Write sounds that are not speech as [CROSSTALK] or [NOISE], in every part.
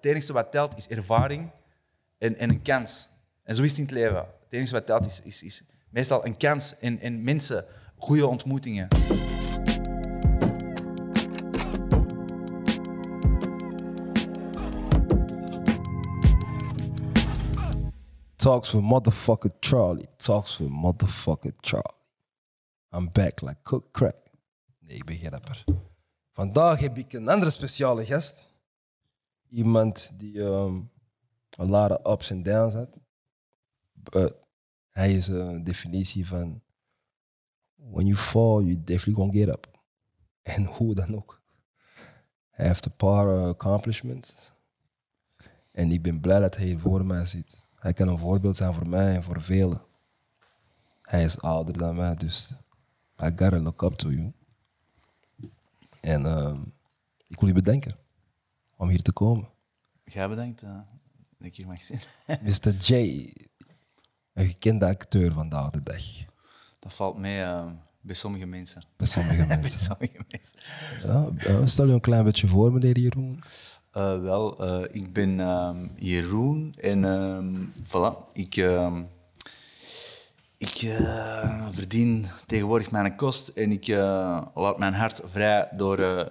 het enige wat telt is ervaring en, en een kans. En zo is het in het leven. Het enige wat telt is, is, is meestal een kans en, en mensen, goede ontmoetingen. Talks with motherfucker Charlie. Talks with motherfucker Charlie. I'm back like cook crack. Nee, ik ben geen rapper. Vandaag heb ik een andere speciale gast. Iemand die um, a lot of ups en downs had. But hij is een definitie van... When you fall, you definitely gonna get up. [LAUGHS] En hoe dan ook. Hij heeft een paar uh, accomplishments. En ik ben blij dat hij voor mij zit. Hij kan een voorbeeld zijn voor mij en voor velen. Hij is ouder dan mij, dus I gotta look up to you. En ehm, ik wil je bedanken om hier te komen. Jij bedankt uh, dat ik hier mag zien. [LAUGHS] Mr. J, een gekende acteur vandaag de dag. Dat valt mee uh, bij sommige mensen. Bij sommige [LAUGHS] bij mensen. sommige mensen. ja, stel je een klein beetje voor, meneer Jeroen. Uh, wel, uh, ik ben um, Jeroen en um, voilà, ik, uh, ik uh, verdien tegenwoordig mijn kost en ik laat mijn hart vrij door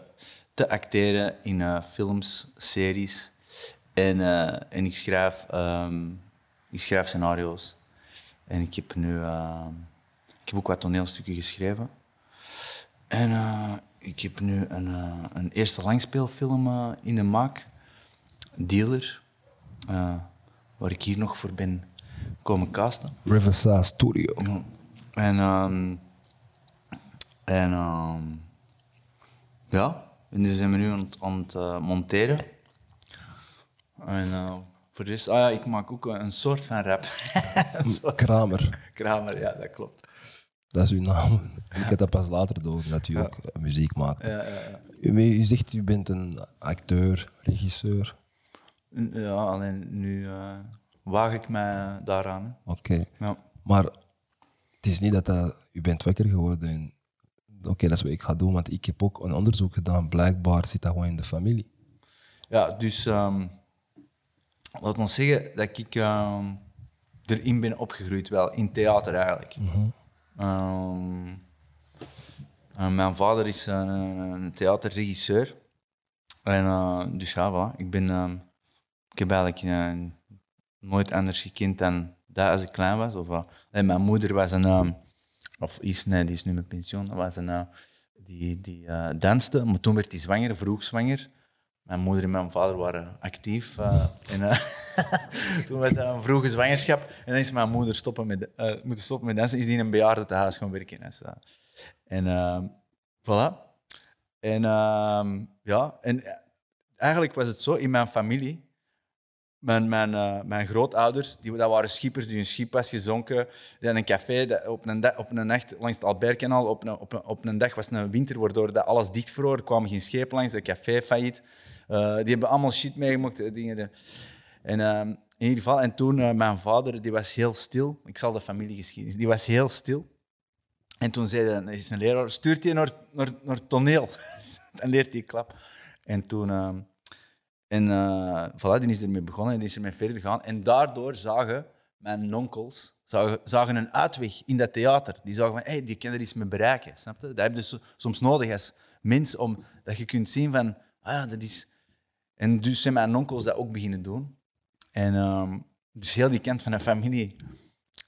te acteren in films, series en, en ik, schrijf, um, ik schrijf scenario's. En ik heb nu ik heb ook wat toneelstukken geschreven. En ik heb nu een, een eerste langspeelfilm in de maak. Dealer, waar ik hier nog voor ben komen casten. Riverside Studio. En, um, en um, ja, en die zijn we nu aan het, aan het uh, monteren. En uh, voor de rest, ah ja, ik maak ook een soort van rap. [LAUGHS] soort Kramer. Kramer, ja, dat klopt. Dat is uw naam. Ik heb dat pas later door, dat u ja. ook muziek maakt. Ja, ja, ja. U, u zegt, u bent een acteur, regisseur. Ja, alleen nu uh, waag ik mij daaraan. Oké. Okay. Maar het is niet dat, dat u bent wakker geworden. Oké, okay, dat is wat ik ga doen, want ik heb ook een onderzoek gedaan. Blijkbaar zit dat gewoon in de familie. Ja, dus um, laat ons zeggen dat ik um, erin ben opgegroeid, wel in theater eigenlijk. Mm -hmm. um, mijn vader is een, een theaterregisseur. En uh, dus ja, voilà. ik ben ik heb eigenlijk uh, nooit anders gekend dan dat als ik klein was. Of, uh, mijn moeder was een, of is, nee, die is nu met pensioen, was een, die, die danste, maar toen werd hij zwanger, vroeg zwanger. Mijn moeder en mijn vader waren actief. en, [LAUGHS] toen was dat een vroege zwangerschap. En dan is mijn moeder stoppen met, moeten stoppen met dansen. Is die in een bejaarde huis gaan werken. En voilà. En ja, en eigenlijk was het zo in mijn familie mijn, mijn, uh, mijn grootouders, die, dat waren schippers die een schip was gezonken. Die een café dat op, een op een nacht langs het Albertkanaal. Op een, op, een, op een dag was het een winter, waardoor dat alles dicht vroor. Er kwamen geen schepen langs, dat café failliet. Uh, die hebben allemaal shit meegemaakt. Dingen. En uh, in ieder geval, en toen, mijn vader, die was heel stil. Ik zal de familiegeschiedenis, die was heel stil. En toen zei de, is een leraar, stuurt hij naar, naar, naar toneel. [LAUGHS] Dan leert hij klap. En toen... En uh, die is ermee begonnen en die is ermee verder gegaan. En daardoor zagen mijn onkels zagen, een uitweg in dat theater. Die zagen van, hey, die kan er iets mee bereiken. Snap je? Dat heb je dus soms nodig als mens, om, dat je kunt zien van, ah ja, dat is... En dus zijn mijn onkels dat ook beginnen doen. En um, dus heel die kant van de familie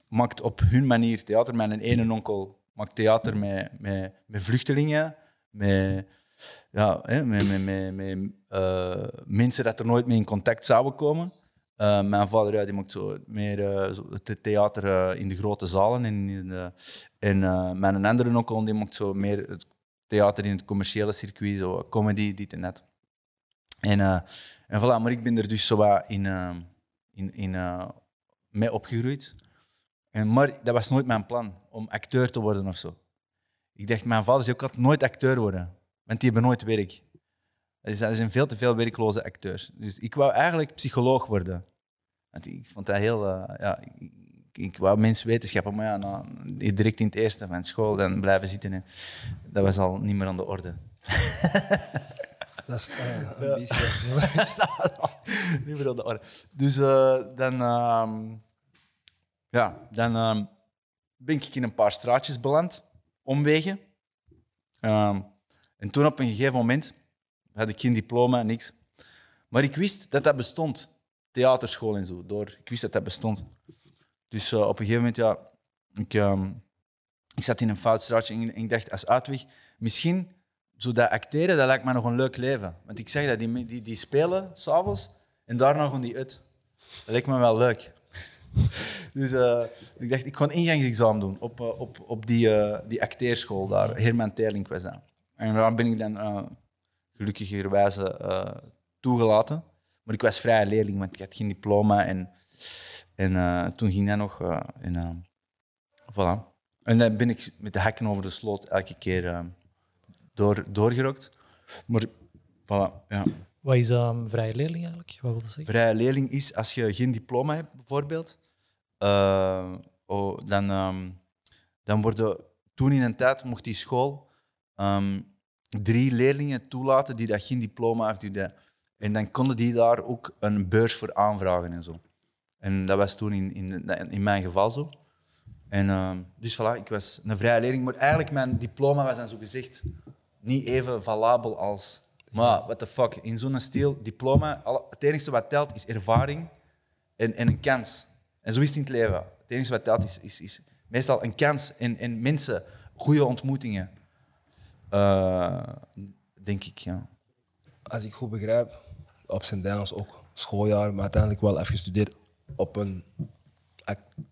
maakt op hun manier theater. Mijn ene onkel maakt theater met, met, met vluchtelingen, met ja, met, met, met, uh, mensen dat er nooit mee in contact zouden komen. Uh, mijn vader ja, die maakt zo meer zo het theater in de grote zalen. En, in de, en mijn andere onkel die maakt zo meer het theater in het commerciële circuit, zo comedy, dit en dat. En, en voilà, maar ik ben er dus zo wat in, in, in, mee opgegroeid. En, maar dat was nooit mijn plan, om acteur te worden of zo. Ik dacht, mijn vader zei ook altijd nooit acteur worden. Want die hebben nooit werk. Er zijn veel te veel werkloze acteurs. Dus ik wou eigenlijk psycholoog worden. Want ik vond dat heel... Uh, ja, ik, ik wou menswetenschappen, maar ja, nou, direct in het eerste van school dan blijven zitten. Hè. Dat was al niet meer aan de orde. [LAUGHS] Dat is uh, een beetje... [LAUGHS] Niet meer op de orde. Dus eh, dan, ehm, ja, dan ehm, ben ik in een paar straatjes beland, omwegen. En toen op een gegeven moment had ik geen diploma, niks. Maar ik wist dat dat bestond. Theaterschool en zo. Door. Ik wist dat dat bestond. Dus eh, op een gegeven moment, ja, ik, ehm, ik zat in een fout straatje en ik dacht als uitweg, misschien zo dat acteren, dat lijkt me nog een leuk leven. Want ik zeg dat, die, die, die spelen s'avonds en daarna gaan die uit. Dat lijkt me wel leuk. [LAUGHS] dus eh, ik dacht, ik ga een ingangsexamen doen op, eh, op, op die, die acteerschool daar. Herman Terling was dat. En daar ben ik dan uh, gelukkigerwijze eh, toegelaten. Maar ik was vrije leerling, want ik had geen diploma. En, en eh, toen ging dat nog. en, voilà. En dan ben ik met de hekken over de sloot elke keer door, doorgerokt. Maar voilà, ja. Wat is um, vrije leerling eigenlijk? Wat wil dat zeggen? Vrije leerling is als je geen diploma hebt, bijvoorbeeld. oh, dan, ehm, dan worden toen in een tijd mocht die school ehm, drie leerlingen toelaten die dat geen diploma hebben. Die en dan konden die daar ook een beurs voor aanvragen en zo. En dat was toen in, in, in mijn geval zo. En, ehm, dus voilà, ik was een vrije leerling. Maar eigenlijk, mijn diploma was dan zo gezegd niet even valabel als... Maar, what the fuck, in zo'n stijl, diploma, het enige wat telt is ervaring en, en een kans. En zo is het in het leven. Het enige wat telt is, is, is meestal een kans en, en mensen, goede ontmoetingen. Eh, denk ik, ja. Als ik goed begrijp, op zijn downs ook schooljaar, maar uiteindelijk wel even gestudeerd op een...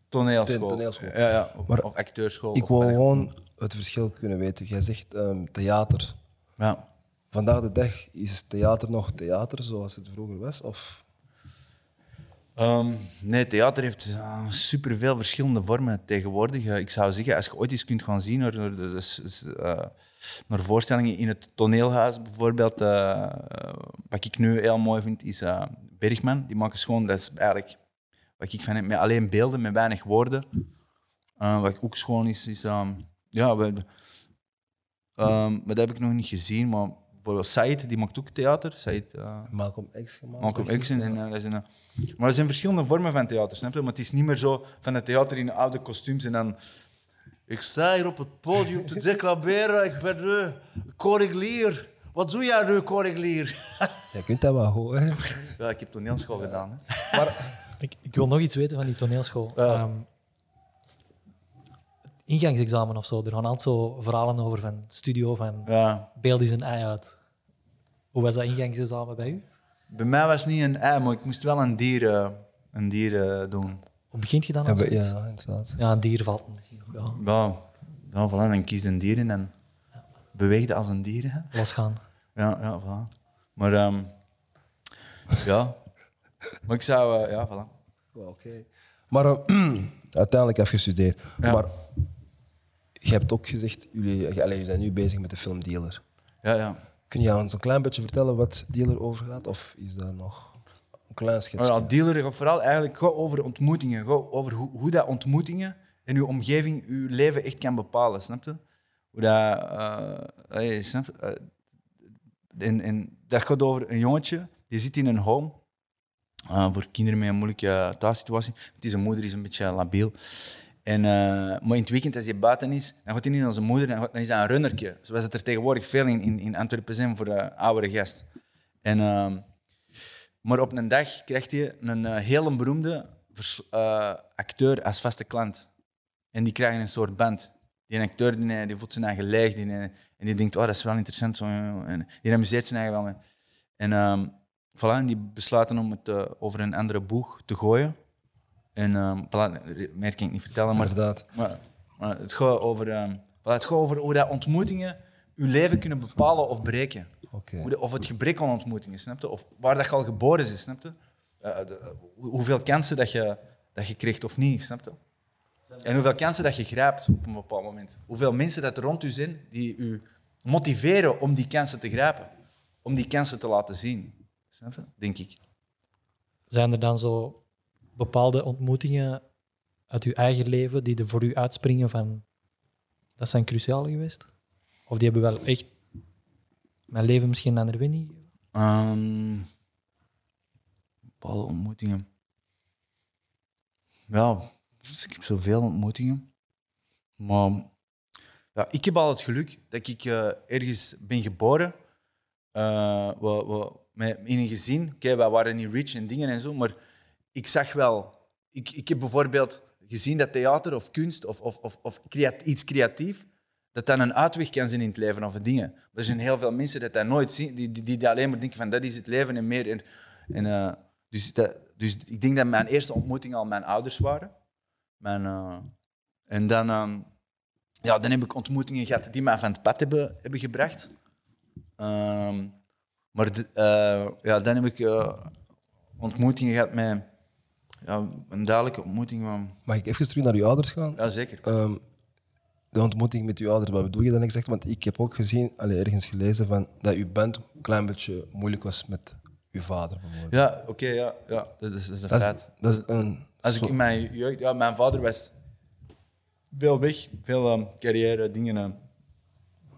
Toneelschool. Toneelschool. Ja, ja. Of, Maar of acteurschool. Ik wil gewoon het verschil kunnen weten. Jij zegt ehm, theater. Ja. Vandaag de dag is theater nog theater zoals het vroeger was? Of Ehm, nee, theater heeft uh, superveel verschillende vormen tegenwoordig. Eh, ik zou zeggen, als je ooit eens kunt gaan zien eh, naar voorstellingen in het toneelhuis, bijvoorbeeld, eh, eh, wat ik nu heel mooi vind, is eh, Bergman. Die maken schoon, dat is eigenlijk wat ik van heb, met alleen beelden, met weinig woorden. Eh, wat ook schoon is, is ehm, ja, we, ehm, dat heb ik nog niet gezien, maar bijvoorbeeld Said, die maakt ook theater. Said, Malcolm X gemaakt? Malcolm X. En, maar er zijn verschillende vormen van theater, snap je? Maar het is niet meer zo van het theater in oude kostuums en dan... Ik sta hier op het podium te declareren, ik ben de Coriglier. Wat doe jij nu, Coriglier? [LAUGHS] Je kunt dat wel hè? Ja, ik heb toneelschool gedaan. Hè. Ik, ik wil nog iets weten van die toneelschool. Ja. Ehm, het ingangsexamen of zo. Er gaan altijd zo verhalen over van studio, van Ja. beeld is een ei uit. Hoe was dat ingangsexamen bij u? Bij mij was het niet een ei, maar ik moest wel een dier, eh, een dier eh, doen. Hoe begint je dan aan Ja, ja, inderdaad. Ja, een dier valt misschien nog. Ja. Ja, ja voilà, dan kies je een dier en dan beweegde als een dier. Hè. Losgaan. Ja, ja, voilà. Maar ehm, ja, maar ik zou, eh, ja, voilà. Wel, Oké. Maar eh, [CLEARS THROAT] uiteindelijk heb je gestudeerd. Ja. Maar je hebt ook gezegd, jullie, allee, jullie zijn nu bezig met de film Dealer. Ja, ja. Kun je ons een klein beetje vertellen wat Dealer over gaat? Of is dat nog ja, dealer gaat vooral eigenlijk over ontmoetingen. Over hoe, hoe dat ontmoetingen in uw omgeving uw leven echt kan bepalen, snap je? Hoe dat... hey, snap je? Eh, en, en dat gaat over een jongetje, die zit in een home eh, voor kinderen met een moeilijke thuissituatie. Die zijn moeder is een beetje labiel. En, maar in het weekend, als hij buiten is, dan gaat hij niet naar zijn moeder, dan, gaat- dan is hij een runnertje. Zoals het er tegenwoordig veel in, in, in Antwerpen zijn voor de oudere gast. En... maar op een dag krijgt hij een eh, hele beroemde eh, acteur als vaste klant. En die krijgen een soort band. Die acteur die, eh, die voelt zijn eigen leeg die, en die denkt, oh, dat is wel interessant. Zo, en die amuseert zijn eigen wel. mee. En ehm voilà, en die besluiten om het over een andere boeg te gooien. En voilà, meer kan ik niet vertellen, maar Inderdaad. maar, maar het, gaat over, voilà, het gaat over hoe dat ontmoetingen je leven kunnen bepalen of breken. Oké. Hoe de- of het gebrek aan ontmoetingen, snap je? Of waar dat je al geboren is, snap je? Eh, de- hoe- hoeveel kansen dat je, dat je krijgt of niet, snap je? En hoeveel kansen dat je grijpt op een bepaald moment. Hoeveel mensen dat er rond u zijn die u motiveren om die kansen te grijpen. Om die kansen te laten zien. Snap je? Denk ik. Zijn er dan zo bepaalde ontmoetingen uit uw eigen leven die er voor u uitspringen van dat zijn cruciaal geweest? Of die hebben wel echt mijn leven misschien een andere winning gegeven? Ehm, bepaalde ontmoetingen. Ja, dus ik heb zoveel ontmoetingen. Maar ja, ik heb al het geluk dat ik eh, ergens ben geboren. eh, we, we, in een gezin. Oké, wij waren niet rich en dingen en zo, maar ik zag wel. Ik, ik heb bijvoorbeeld gezien dat theater of kunst of, of, of, of creat- iets creatief, dat dat een uitweg kan zijn in het leven of dingen. Er zijn heel veel mensen dat dat nooit zien, die, die, die alleen maar denken van dat is het leven en meer. En, en, eh, dus, dat, dus ik denk dat mijn eerste ontmoeting al mijn ouders waren. Mijn, eh, en dan, ehm, ja, dan heb ik ontmoetingen gehad die mij van het pad hebben, hebben gebracht. Ehm, maar de- eh, ja, dan heb ik ontmoetingen gehad met ja, een duidelijke ontmoeting van. Mag ik even terug naar uw ouders gaan? Ja, zeker. Ehm, de ontmoeting met uw ouders, wat bedoel je dan exact? Want ik heb ook gezien, allee, ergens gelezen, van, dat uw band een klein beetje moeilijk was met uw vader. Bijvoorbeeld. Ja, oké, ja, ja, dat is, dat is een dat, is, feit. dat is een... Als ik in mijn jeugd, ja, mijn vader was veel weg, veel ehm, carrière, dingen, uh,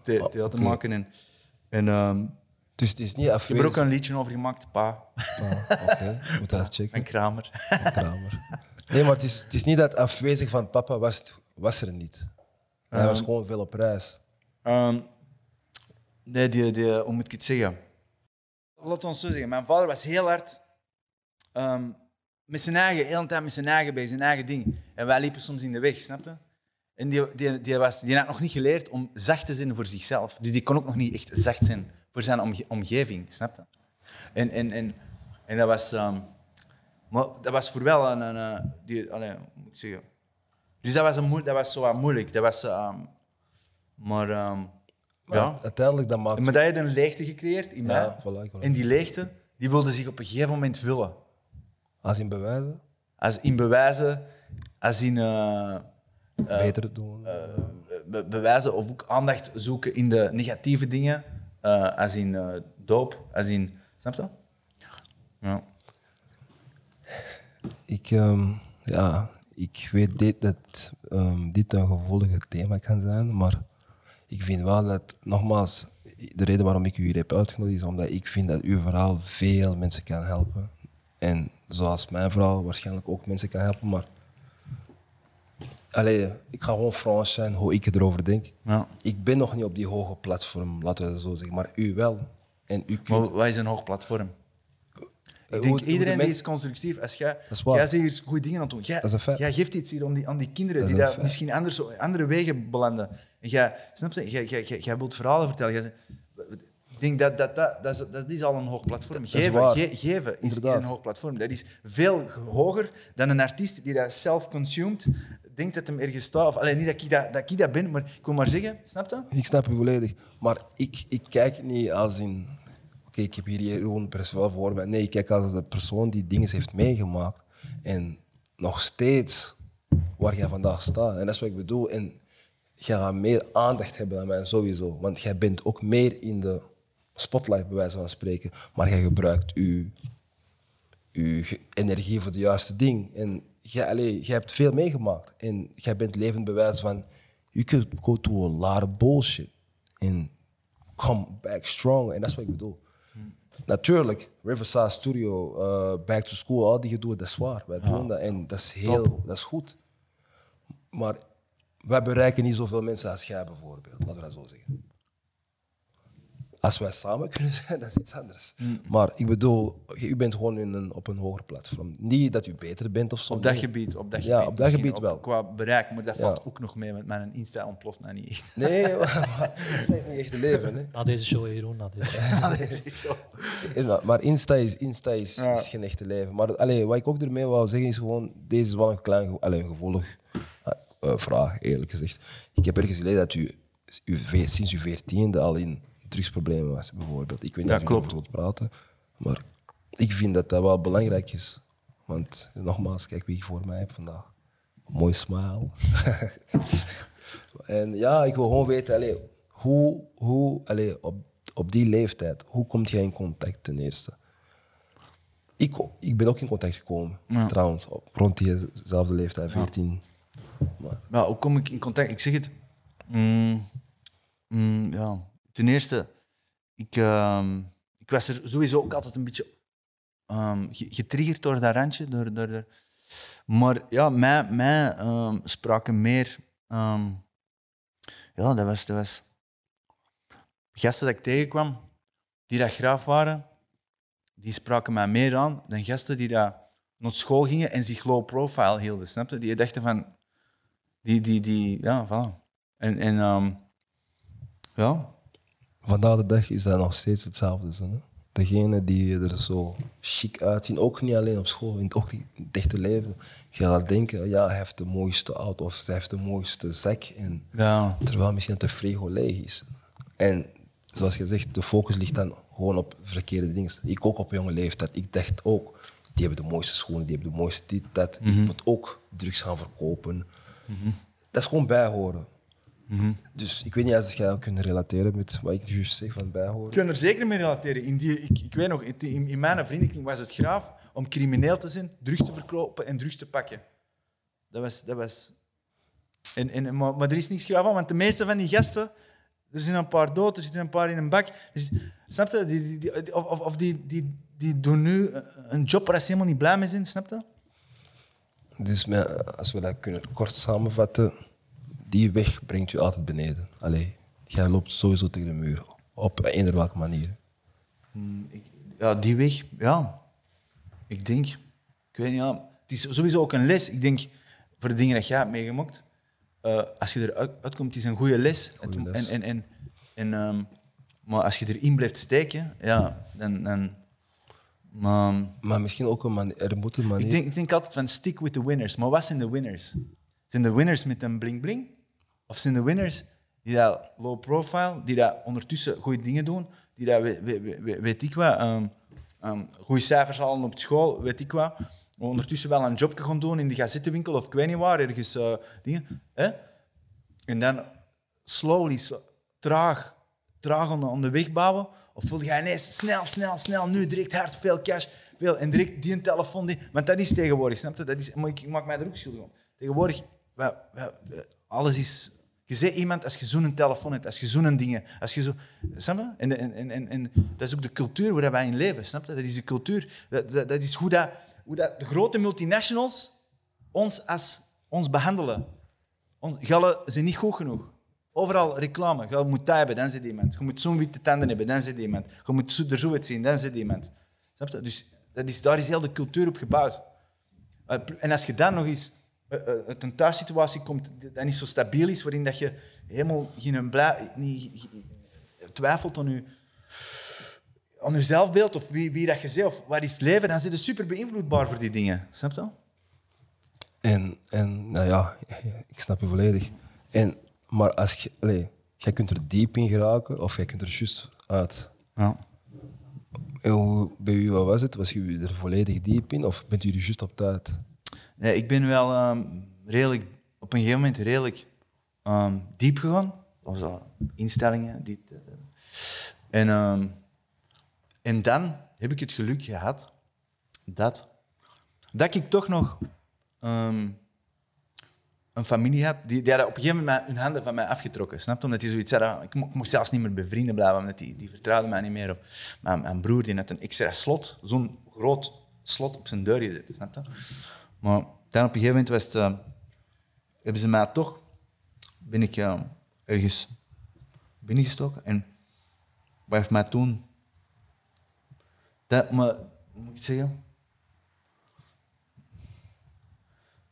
the theater oké. maken. En, en ehm, dus het is niet ik heb afwezig. er ook een liedje over gemaakt, Pa Ah, Oké, moet dat eens en checken. Kramer. Kramer. Nee, maar het is, het is niet dat afwezig van papa was, het- was er niet. Hij was gewoon veel op reis. Ehm, nee, die, die, hoe moet ik het zeggen? Laat ons zo zeggen. Mijn vader was heel hard ehm, met zijn eigen, heel de tijd met zijn eigen bij zijn eigen ding. En wij liepen soms in de weg, snap je? En die, die, die, was, die had nog niet geleerd om zacht te zijn voor zichzelf. Dus die kon ook nog niet echt zacht zijn voor zijn omge- omgeving, snap je? En, en, en, en dat was... ehm, maar dat was voor wel een... een, eh, die, allee, hoe moet ik zeggen? Dus dat was, een, dat was zo wat moeilijk. Dat was... ehm, maar... ehm, Maar ja. uiteindelijk dat maakt... Maar dat heeft een leegte gecreëerd in mij. Voilà. En die leegte die wilde zich op een gegeven moment vullen. Als in bewijzen, Als in bewijzen, als in eh, beter doen. be- bewijzen of ook aandacht zoeken in de negatieve dingen. eh, als in eh, doop, als in... Snap je? Ja. Ik, ehm, ja, ik weet dit, dat ehm, dit een gevoelige thema kan zijn, maar ik vind wel dat, nogmaals, de reden waarom ik u hier heb uitgenodigd is omdat ik vind dat uw verhaal veel mensen kan helpen. En zoals mijn verhaal waarschijnlijk ook mensen kan helpen, maar allee, ik ga gewoon Frans zijn hoe ik erover denk. ja. Ik ben nog niet op die hoge platform, laten we het zo zeggen, maar u wel. En u kunt... Maar wat is een hoog platform? Ik denk, hoe iedereen de die is constructief. Als jij, is jij zegt hier goede dingen aan het doen. Jij, Dat is een feit. jij geeft iets hier aan die, aan die kinderen Dat is die daar misschien anders, andere wegen belanden. En jij, snap je? Jij, jij, jij, jij wilt verhalen vertellen. Jij, ik denk dat dat, dat, dat, is, dat is al een hoog platform. is Geven, ge- geven is, is een hoog platform. Dat is veel hoger dan een artiest die dat self-consumed denkt dat hem ergens staat. Of, alleen niet dat ik dat, dat ik dat ben, maar ik wil maar zeggen, snap je? Ik snap je volledig. Maar ik, ik kijk niet als in... Oké, ik heb hier Jeroen Perswel voor me. Nee, kijk als de persoon die dingen heeft meegemaakt. En nog steeds waar jij vandaag staat. En dat is wat ik bedoel. En jij gaat meer aandacht hebben dan mij sowieso. Want jij bent ook meer in de spotlight, bij wijze van spreken. Maar jij gebruikt je, energie voor het juiste ding. En jij, allee, jij hebt veel meegemaakt. En jij bent levend bewijs van... You could go to a lot of bullshit. And come back strong. En dat is wat ik bedoel. Natuurlijk, Riverside Studio, eh, Back to School, al die gedoe, dat is waar. Wij doen dat en dat is heel, dat is goed. Maar wij bereiken niet zoveel mensen als jij bijvoorbeeld, laten we dat zo zeggen. Als wij samen kunnen zijn, dat is iets anders. Maar ik bedoel, je- u bent gewoon in een, op een hoger platform. Niet dat u beter bent of zo. Op dat nee. gebied. Op dat Ja, gebied op dat gebied wel. Qua bereik, maar dat Ja. valt ook nog mee. Want mijn Insta ontploft nou niet echt. Nee, [LAUGHS] maar Insta is niet echt leven. Hè. Na deze show, Jeroen, na deze show. [LAUGHS] Ja, maar Insta is, Insta is, Ja. is geen echte leven. Maar allee, wat ik ook ermee wou zeggen is gewoon, deze is wel een klein allee, gevolg eh, eh, vraag, eerlijk gezegd. Ik heb ergens gelezen dat u, u sinds uw veertiende al in drugsproblemen was, bijvoorbeeld. Ik weet niet Ja, of erover wilt praten, maar ik vind dat dat wel belangrijk is. Want nogmaals, kijk wie ik voor mij heb vandaag. Mooi smile. [LAUGHS] en ja, ik wil gewoon weten, allee, hoe, hoe allee, op, op die leeftijd, hoe kom jij in contact ten eerste? Ik, ik ben ook in contact gekomen, Ja. trouwens, op, rond diezelfde leeftijd, 14. Maar, Ja, hoe kom ik in contact? Ik zeg het. Mm, mm, ja. Ten eerste, ik, ehm, ik was er sowieso ook altijd een beetje ehm, ge- getriggerd door dat randje. Door, door, Maar ja, mij, mij ehm, spraken meer... ja, dat was, dat was... Gasten dat ik tegenkwam, die dat graaf waren, die spraken mij meer aan dan gasten die dat naar school gingen en zich low profile hielden, snap je? Die dachten van... Die, die, die, ja, voilà. En, en ja, Vandaag de dag is dat nog steeds hetzelfde. Zo, hè? Degene die er zo chic uitzien, ook niet alleen op school, in het, ook in het echte leven. Je gaat denken, ja, hij heeft de mooiste auto of zij heeft de mooiste zak. En, ja. terwijl misschien dat de frigo leeg is. En zoals je zegt, de focus ligt dan gewoon op verkeerde dingen. Ik ook op jonge leeftijd. Ik dacht ook, die hebben de mooiste schoenen, die ook bijhoren. Dus ik weet niet als jij dat kunt relateren met wat ik juist zeg van bijhoren. Ik kan er zeker mee relateren. In, die, ik, ik weet nog, in, in mijn vriendenkring was het graaf om crimineel te zijn, drugs te verkopen en drugs te pakken. Dat was... Dat was en, en, maar, maar er is niks graaf aan, want de meeste van die gasten, er zijn een paar dood, er zitten een paar in een bak. Dus, snap je? Die, die, die- of of, of die, die, die doen nu een job waar ze helemaal niet blij mee zijn, snap je? Dus als we dat kunnen kort samenvatten, die weg brengt u altijd beneden. Allee, jij loopt sowieso tegen de muur, op eender welke manier. Ja, die weg, ja. Ik denk, ik weet niet, ja. Het is sowieso ook een les. Ik denk, voor de dingen dat jij hebt meegemaakt, eh, als je eruit uitkomt, het is een goede les. Goeie les. En, en, en, en, ehm, maar als je erin blijft steken, ja, dan... dan maar, Maar misschien ook een manier, er moet een manier... ik, denk, ik denk altijd van stick with the winners. Maar wat zijn de winners? Zijn de winners met een bling-bling? Of zijn de winners die dat low profile, die dat ondertussen goede dingen doen, die dat, weet, ik wat, ehm, goede cijfers halen op school, weet ik wat, ondertussen wel een job gaan doen in de gazettenwinkel of ik weet niet waar, ergens eh, dingen. Hè? En dan slowly, sl- traag, traag aan de, weg bouwen. Of wil jij ineens snel, snel, snel, nu direct hard, veel cash, veel, en direct die een telefoon. Die, want dat is tegenwoordig, snap je? Dat is, ik, maak mij er ook schuldig om. Tegenwoordig, alles is... Je zegt iemand als je zo'n telefoon hebt, als je zo'n dingen, als je zo... Snap je? En, en, dat is ook de cultuur waar wij in leven, snap je? Dat is de cultuur. Dat, dat, is hoe, dat, hoe dat de grote multinationals ons, als, ons behandelen. Ons, gallen zijn niet goed genoeg. Overal reclame. Je moet dat hebben, dan zit iemand. Je moet zo'n witte tanden hebben, dan zit iemand. Je moet zo- er zo uitzien, dan zit iemand. Snap je? Dus dat is, daar is heel de cultuur op gebouwd. Eh, En als je dan nog eens uit een thuissituatie komt die niet zo stabiel is, waarin dat je helemaal geen blij, niet, twijfelt aan je, aan je zelfbeeld of wie, wie dat je bent of wat is het leven, dan zit je super beïnvloedbaar voor die dingen. Snap je? En, en nou ja, ik snap je volledig. En, maar als je, jij kunt er diep in geraken of jij kunt er juist uit. Ja. En hoe, bij u, wat was het? Was u er volledig diep in of bent u er juist op tijd? Nee, ik ben wel ehm, redelijk, op een gegeven moment redelijk ehm, diep gegaan. Dat was instellingen. Dit, en, ehm, en dan heb ik het geluk gehad dat, dat ik toch nog een familie had die, die op een gegeven moment hun handen van mij afgetrokken. Snap? Omdat die zoiets hadden, ik ik mocht zelfs niet meer bij vrienden blijven, omdat die, die vertrouwden mij niet meer. Op. Mijn, broer die had een extra slot, zo'n groot slot op zijn deur gezet. Snap? Maar dan op een gegeven moment was het, eh, hebben ze mij toch, ben ik eh, ergens binnengestoken. En wat heeft mij toen, dat, maar, hoe moet ik zeggen?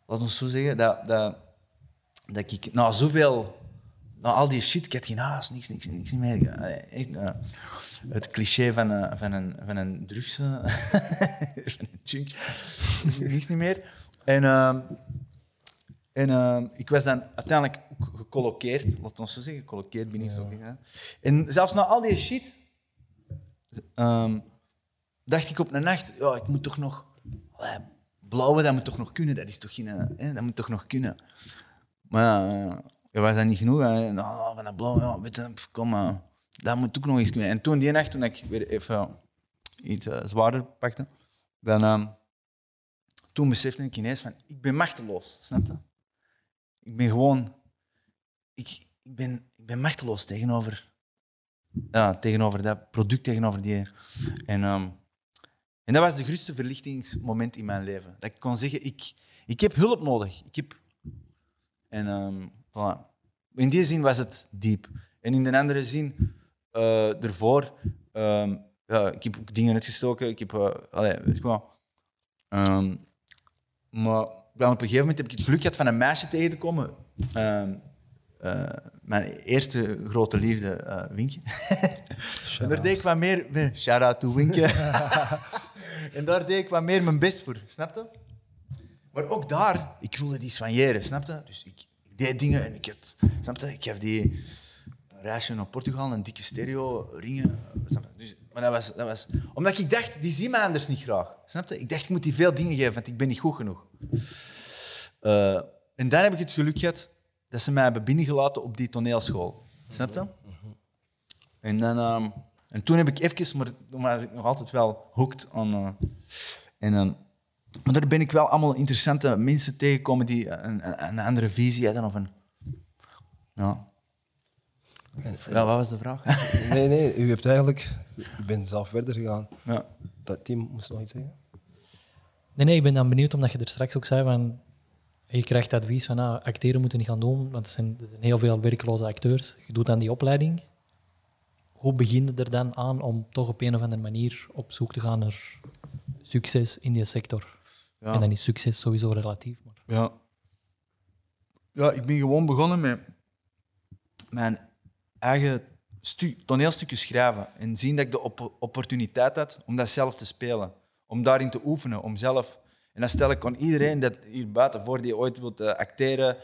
Laat ons zo zeggen, dat, dat, dat ik na zoveel, na al die shit, ik had geen niks, niks, niks meer. Eh, Echt, het cliché van, eh, van, een, van een drugs, eh, [LAUGHS] van een junk, niks niet meer. En, ehm, en ehm, ik was dan uiteindelijk gecolloqueerd, laat ons zo zeggen, gecolloqueerd ben ik zo. En zelfs na al die shit, ehm, dacht ik op een nacht, ja, ik moet toch nog... Blauwe, dat moet toch nog kunnen, dat is toch geen... hè, dat moet toch nog kunnen. Maar was dat niet genoeg? Nou, van dat blauwe, ja, kom, eh, dat moet ook nog eens kunnen. En toen, die nacht, toen ik weer even iets eh, zwaarder pakte, dan, ehm, toen besefte ik ineens van, ik ben machteloos, snap je? Ik ben gewoon... Ik, ik, ben, ik ben machteloos tegenover... Ja, tegenover dat product, tegenover die... En, ehm, En dat was de grootste verlichtingsmoment in mijn leven. Dat ik kon zeggen, ik, ik heb hulp nodig. Ik heb... En ehm, voilà. In die zin was het diep. En in de andere zin, eh, ervoor, ehm, ja, ik heb ook dingen uitgestoken. Ik heb, uh, weet je wel. Ehm, maar dan op een gegeven moment heb ik het geluk gehad van een meisje tegen te komen. Ehm, eh, mijn eerste grote liefde, eh Winkje. en daar deed ik wat meer... nee, Shout-out to Winkje. [LAUGHS] en daar deed ik wat meer mijn best voor, snap je? Maar ook daar, ik wilde die soigneren, snap je? Dus ik deed dingen en ik had... Snap je? Ik gaf die reisje naar Portugal, een dikke stereo, ringen. Dus, maar dat was, dat was... Omdat ik dacht, die zien mij anders niet graag. Snap je? Ik dacht, ik moet die veel dingen geven, want ik ben niet goed genoeg. Eh, en dan heb ik het geluk gehad dat ze mij hebben binnengelaten op die toneelschool. Snap je? En, dan, ehm, en toen heb ik even, maar toen was ik nog altijd wel hooked aan. eh, en, ehm, maar daar ben ik wel allemaal interessante mensen tegengekomen die een, een, een andere visie hadden. Of een, ja. ja, wat was de vraag? [LAUGHS] Nee, nee, u hebt eigenlijk... U bent zelf verder gegaan. ja. Dat team moest nog iets zeggen? Nee, nee, ik ben dan benieuwd, omdat je er straks ook zei van... Je krijgt advies van, ah, acteren moeten niet gaan doen, want er zijn, er zijn heel veel werkloze acteurs. Je doet dan die opleiding. Hoe begin je er dan aan om toch op een of andere manier op zoek te gaan naar succes in die sector? Ja. En dan is succes sowieso relatief. Maar Ja. Ja, ik ben gewoon begonnen met mijn eigen stu- toneelstukken schrijven. En zien dat ik de op- opportuniteit had om dat zelf te spelen. Om daarin te oefenen, om zelf... En dat stel ik aan iedereen dat hier buiten voor die ooit wilt eh, acteren.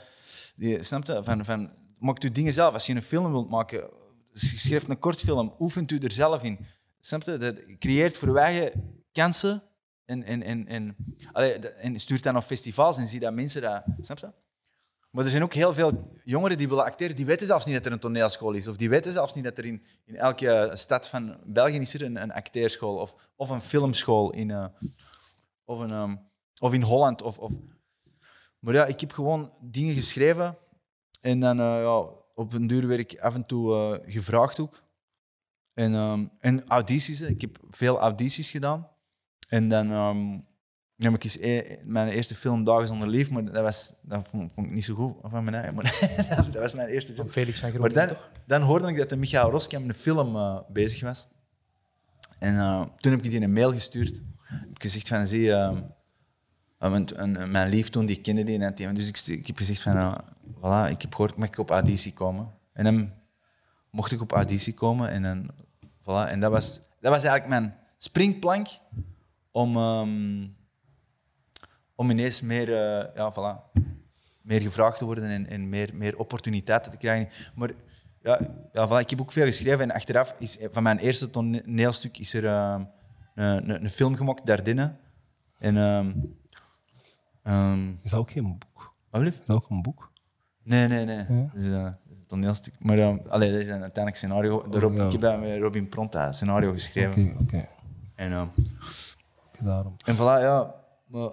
Die, snap je? Van, van, maakt u dingen zelf. Als je een film wilt maken, schrijf een kortfilm. Oefent u er zelf in. Snap je? Dat creëert voor wij kansen en, en, en, en, allee, en stuurt dan op festivals en zie dat mensen dat... Snap je? Maar er zijn ook heel veel jongeren die willen acteren, die weten zelfs niet dat er een toneelschool is. Of die weten zelfs niet dat er in, in elke stad van België is er een, een acteerschool of, of een filmschool in, eh, of, een, ehm, of in Holland. Of, of... Maar ja, ik heb gewoon dingen geschreven en dan eh, ja, op een duur werd ik af en toe eh, gevraagd ook. En, ehm, en audities, ik heb veel audities gedaan. En dan heb ik eens e- mijn eerste film Dagen zonder lief, maar dat, was, dat vond, vond ik niet zo goed van mijn eigen. Maar [LAUGHS] dat was mijn eerste film. van Felix van Maar Groningen, dan, dan hoorde ik dat de Michael Roskam een film eh, bezig was. En eh, toen heb ik die een mail gestuurd. Heb ik gezegd van, zie, ehm, eh, mijn lief toen, die kende die net. Dus ik, heb gezegd van, eh, voilà, ik heb gehoord, mag ik op auditie komen? En dan mocht ik op auditie komen. En, dan, voilà, en dat, was, dat was eigenlijk mijn springplank om, ehm, om ineens meer, eh, ja, voilà, meer gevraagd te worden en, en meer, meer opportuniteiten te krijgen. Maar ja, ja, voilà, ik heb ook veel geschreven en achteraf is van mijn eerste toneelstuk is er ehm, een, een, een film gemaakt, Dardenne. En, ehm ehm, Is dat ook geen boek? wat blieft? Is dat ook een boek? Nee, nee, nee. Ja? Dat is, eh, dat is een toneelstuk. Maar ehm, allee, dat is een uiteindelijk scenario. De Rob, Ja. Ik heb met Robin Pronta scenario geschreven. Oké, oké. En, Oké, daarom. En voilà, ja. Maar,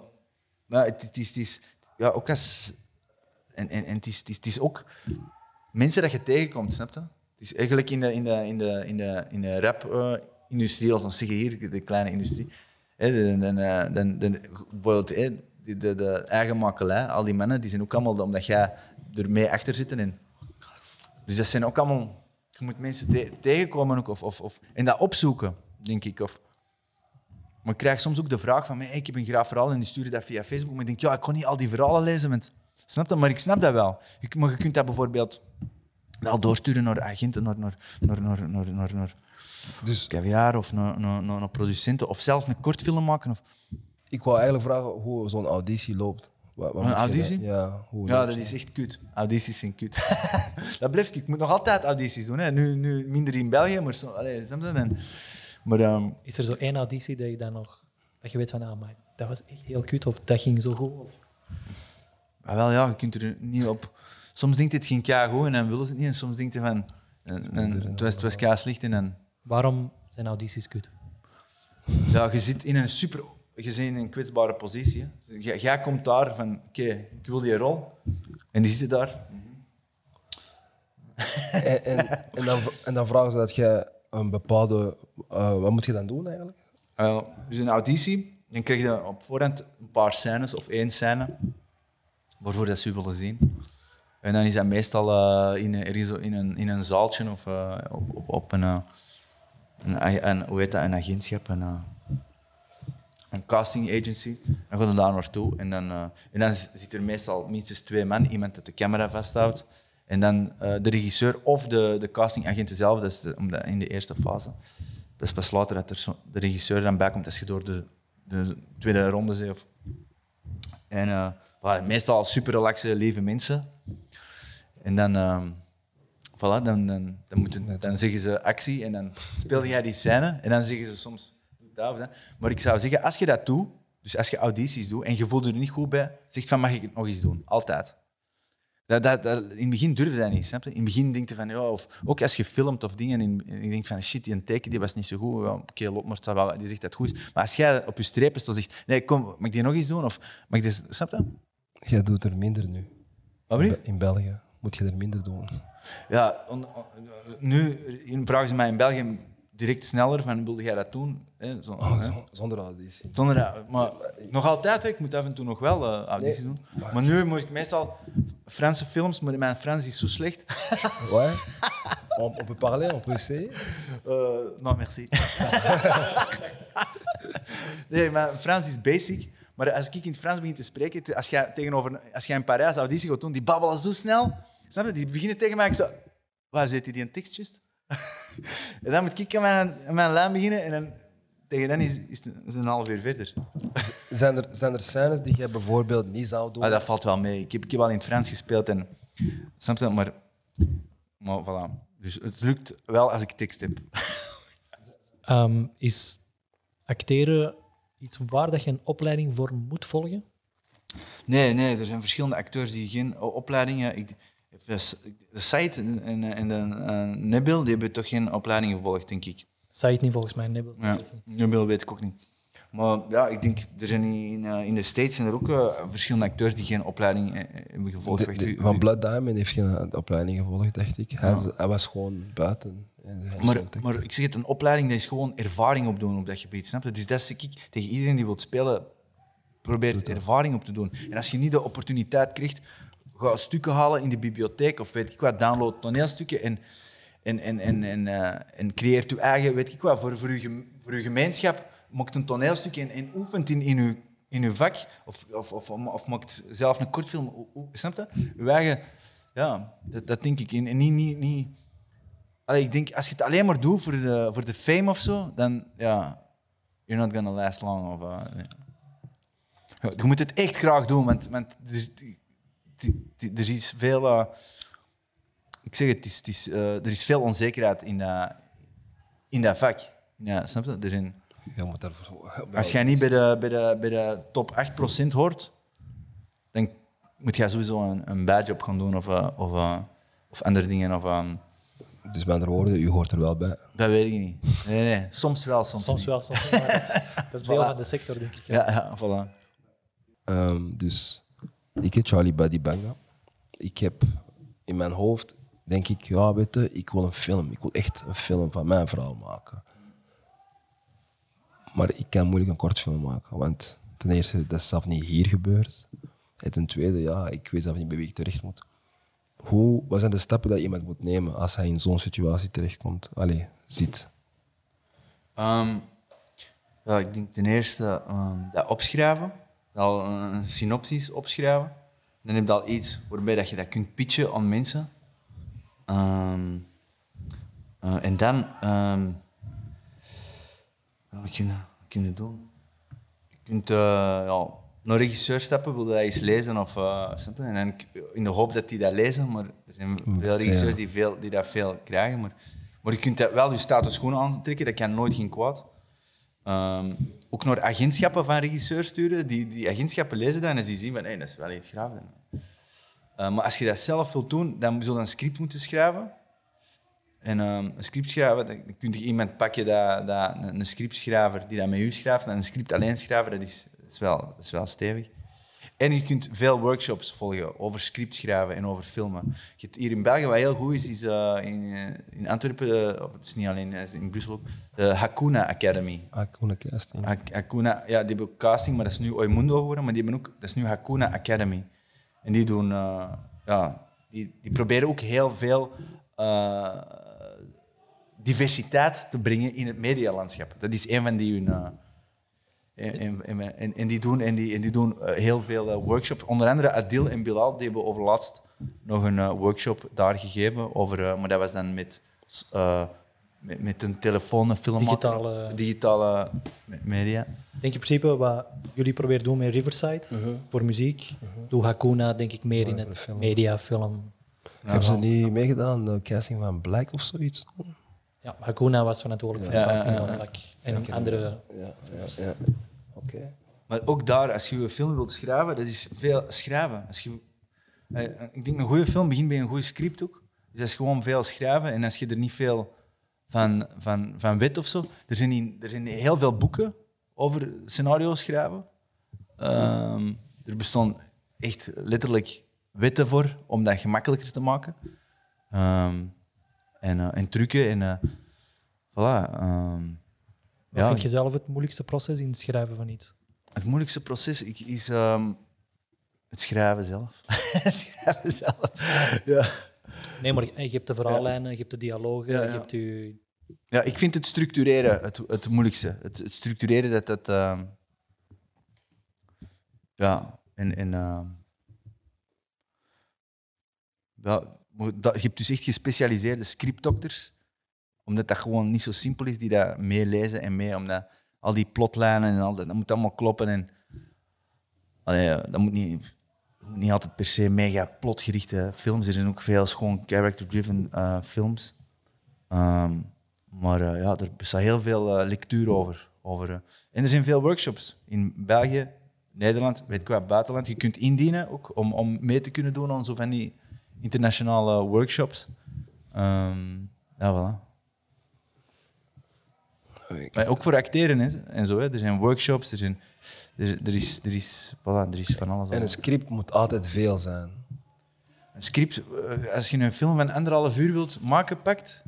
maar het, is, is ja, ook als... En, en, en het, is, het, is, het is ook mensen dat je tegenkomt, snap je? Het is eigenlijk in de, in de, in de, in de, in de rap-industrie, laten we zeggen hier, de kleine industrie. Hè, de, de- bijvoorbeeld de, de, de eigen makelij, al die mannen, die zijn ook allemaal omdat jij er mee achter zit. En, dus dat zijn ook allemaal... Je moet mensen te- tegenkomen of, of, of, en dat opzoeken, denk ik. Of, maar ik krijg soms ook de vraag van, hey, ik heb een graaf verhaal en die sturen dat via Facebook. Maar ik denk, ja, ik kon niet al die verhalen lezen. Want, snap dat? Maar ik snap dat wel. Je, maar je kunt dat bijvoorbeeld wel doorsturen naar agenten, naar, naar, naar, naar, naar, naar, naar Dus caviar of naar, naar, naar, naar producenten. Of zelf een kortfilm maken. Of... ik wou eigenlijk vragen hoe zo'n auditie loopt. Wat, wat Een je auditie? Ja, hoe Ja, dat is echt kut. Audities zijn kut. [LAUGHS] dat blijft kut. Ik moet nog altijd audities doen. Hè. Nu, nu minder in België, maar zo, allee, snap je? En, maar ehm, Is er zo één auditie dat je dan nog... Dat je weet van, ah, maar dat was echt heel cute, of dat ging zo goed. Of... Maar wel, ja, je kunt er niet op. Soms denkt het geen kei goed en dan willen ze het niet. En soms denkt je van. En, en het was, het was slecht. En dan, Waarom zijn audities kut? ja, je zit in een super. Je zit in een kwetsbare positie. jij komt daar van: oké, ik wil die rol. En die zitten daar. En, en, en, dan, en dan vragen ze dat jij een bepaalde... eh, wat moet je dan doen eigenlijk? Eh, dus een auditie, dan krijg je op voorhand een paar scènes of één scène waarvoor dat ze willen zien. En dan is dat meestal eh, in, in, een, in een zaaltje of op, op, op een, een, een, hoe heet dat, een agentschap, een, een casting agency. Dan gaan we daar naartoe en dan, en dan zit er meestal minstens twee man, iemand dat de camera vasthoudt. En dan eh, de regisseur of de, de castingagent zelf, dat is de, in de eerste fase. Dat is pas later dat er zo, de regisseur dan bij komt als je door de, de tweede ronde zit. Of. En eh, voilà, meestal super relaxe, lieve mensen. En dan, ehm, voilà, dan, dan, dan, moeten, dan zeggen ze actie en dan speel jij die scène. En dan zeggen ze soms, doe dat of dat. Maar ik zou zeggen, als je dat doet, dus als je audities doet en je voelt er niet goed bij, zeg van, mag ik het nog eens doen? Altijd. Dat, dat, dat- in het begin durfde dat niet, snap je? In het begin denk je van, ja, of ook als je filmt of dingen, en ik denk van, shit, die teken die was niet zo goed. Ja, Oké, loop maar, het wel, die zegt dat het goed is. Maar als jij op je strepen staat zegt, nee, kom, mag ik die nog eens doen? Of mag ik dit, snap je? Jij doet er minder nu. Wat je? In België moet je er minder doen. Ja, on- on- nu in- vragen ze mij in België direct sneller van, wilde jij dat doen? Hè, zo, hè. Zonder auditie. Zonder maar nog altijd, hè, ik moet af en toe nog wel eh audities doen. Maar nu moet ik meestal Franse films, maar mijn Frans is zo slecht. [LAUGHS] Ouais. On, on peut parler, on peut essayer. Eh, non, merci. [LAUGHS] nee, mijn Frans is basic. Maar als ik in het Frans begin te spreken, als jij, tegenover, als jij in Parijs auditie gaat doen, die babbelen zo snel. Snap je? Die beginnen tegen mij, ik zo... Waar zit die, die een tekst juist? En dan moet ik aan mijn, aan mijn lijn beginnen en dan, tegen dan is, is, het, is het een half uur verder. Zijn er, zijn er scènes die jij bijvoorbeeld niet zou doen? Maar dat valt wel mee. Ik heb, ik heb al in het Frans gespeeld en... Snap je? Maar... Maar voilà. Dus het lukt wel als ik tekst heb. Ehm, is acteren iets waar dat je een opleiding voor moet volgen? Nee, nee, er zijn verschillende acteurs die geen opleidingen. Ik, de site en, en, en de eh, Nebil, die hebben toch geen opleiding gevolgd, denk ik. Het niet volgens mij, nee. Ja, Nebil weet ik ook niet. Maar ja, ik denk, er zijn in, eh, in de States zijn er ook eh, verschillende acteurs die geen opleiding eh, hebben gevolgd. De- de- van Blood Diamond heeft geen opleiding gevolgd, dacht ik. Hij, hij was gewoon buiten. Maar, maar ik zeg het, een opleiding dat is gewoon ervaring opdoen op dat gebied. Snap je? Dus dat zeg ik tegen iedereen die wil spelen, probeert ervaring op te doen. En als je niet de opportuniteit krijgt, ga stukken halen in de bibliotheek of weet ik wat, download toneelstukken en, en, en, en, en, eh, en creëert je eigen, weet ik wat, voor, voor, gem- voor je gemeenschap, maakt een toneelstuk en, en oefent in, in, je, in je vak of, of, of, maakt zelf een kortfilm. Snap je? Eigen, ja, dat, dat denk ik. En, en niet, niet, niet, Allee, ik denk, als je het alleen maar doet voor de, voor de fame of zo, dan ja, you're not gonna last long. Of. Ja, Je moet het echt graag doen, want, want is, er is iets veel. eh, ik zeg het, het is, het is, eh, er is veel onzekerheid in dat, in dat vak. Ja, snap je? Er zijn, Je moet daarvoor- als jij niet bij de, bij de, bij de top 8% hoort, dan moet je sowieso een, een badge op gaan doen of, eh, of, eh, of andere dingen. Of, ehm, Dus met andere woorden, u hoort er wel bij. Dat weet ik niet. Nee, nee. Soms wel, soms, Soms niet. wel, soms niet. dat is, dat is deel Voilà. van de sector, denk ik. Ja, ja, voilà. Ehm, dus ik heet Charlie Buddy Banga. Ik heb in mijn hoofd, denk ik, ja, weet je, ik wil een film. Ik wil echt een film van mijn verhaal maken. Maar ik kan moeilijk een kortfilm maken, want ten eerste, dat is zelf niet hier gebeurd. En ten tweede, ja, ik weet zelf niet bij wie ik terecht moet. Hoe, wat zijn de stappen dat iemand moet nemen als hij in zo'n situatie terechtkomt? Allee, zit. Ehm, ja, ik denk ten eerste ehm, dat opschrijven. Al een, synopsis opschrijven. Dan heb je al iets waarbij dat je dat kunt pitchen aan mensen. Ehm, eh, en dan... ehm ja, wat kun je, wat kun je doen? Je kunt eh, ja, naar regisseur stappen, wil dat eens lezen of je? En dan in de hoop dat die dat lezen, maar er zijn veel regisseurs die, veel, die dat veel krijgen. Maar, maar je kunt dat wel je status schoenen aantrekken, dat kan nooit geen kwaad. Ehm, ook naar agentschappen van regisseurs sturen. Die, die agentschappen lezen dat en die zien van hey, dat is wel iets graaf. Eh, maar als je dat zelf wilt doen, dan zul je een script moeten schrijven. En ehm, een script schrijven, dan dan kun je iemand pakken, dat, dat, een scriptschrijver die dat met u schrijft, en een script alleen schrijven, dat is, is, wel, is wel stevig. En je kunt veel workshops volgen over script schrijven en over filmen. Je hebt hier in België, wat heel goed is, is eh, in, eh, in Antwerpen, eh, of het is niet alleen, is in Brussel ook, de Hakuna Academy. Coole casting. Ha- Hakuna, ja, die hebben ook casting, maar dat is nu Oimundo geworden, maar die hebben ook, dat is nu Hakuna Academy. En die doen, ja, die, die proberen ook heel veel diversiteit te brengen in het medialandschap. Dat is een van die hun. En, en, en, en- en die doen, en die, en die doen eh, heel veel eh, workshops. Onder andere Adil en Bilal die hebben overlaatst nog een eh, workshop daar gegeven. Over, maar dat was dan met, met, met een telefoon, een film. Digitale- digitale me- media. Ik denk in principe wat jullie proberen doen met Riverside voor muziek, doe Hakuna denk ik meer in het film. media, film. Hebben ze niet meegedaan, de casting van Black of zoiets? Ja, Hakuna was verantwoordelijk voor Ja, de casting ja, ja, van ja. En andere... Ja, ja, ja. Oké. Maar ook daar, als je een film wilt schrijven, dat is veel schrijven. Als je, eh, ik denk een goede film begint bij een goed script ook. Dus dat is gewoon veel schrijven. En als je er niet veel van, van, van weet of zo. Er zijn, in, er zijn heel veel boeken over scenario's schrijven. Ehm, er bestaan echt letterlijk wetten voor om dat gemakkelijker te maken. Ehm, en, eh, en trucken. En eh, voilà. ehm, Wat vind je zelf het moeilijkste proces in het schrijven van iets? het moeilijkste proces is ehm, het schrijven zelf. [LAUGHS] het schrijven zelf. Ja. Nee, maar je hebt de verhaallijnen, je hebt de dialogen, je hebt je... ja, ik vind het structureren het, het moeilijkste. Het, het structureren dat dat. ehm, ja, en. en ehm, ja, dat, je hebt dus echt gespecialiseerde scriptdokters, omdat dat gewoon niet zo simpel is, die dat meelezen en mee, omdat al die plotlijnen en al dat, dat moet allemaal kloppen. En, allee, ja, dat moet niet, niet altijd per se mega plotgerichte films. Er zijn ook veel gewoon character-driven eh, films. Ehm, maar eh, ja, er bestaat heel veel eh, lectuur over. over eh. En er zijn veel workshops in België, Nederland, weet ik wat, buitenland. Je kunt indienen ook om, om mee te kunnen doen aan zo van die internationale workshops. Ehm, ja, voilà. Maar ook voor acteren hè, en zo. Hè. Er zijn workshops, er, zijn, er, er, is, er, is, voilà, er is van alles. En een script moet altijd veel zijn. Een script, eh, als je een film van anderhalf uur wilt maken, pakt,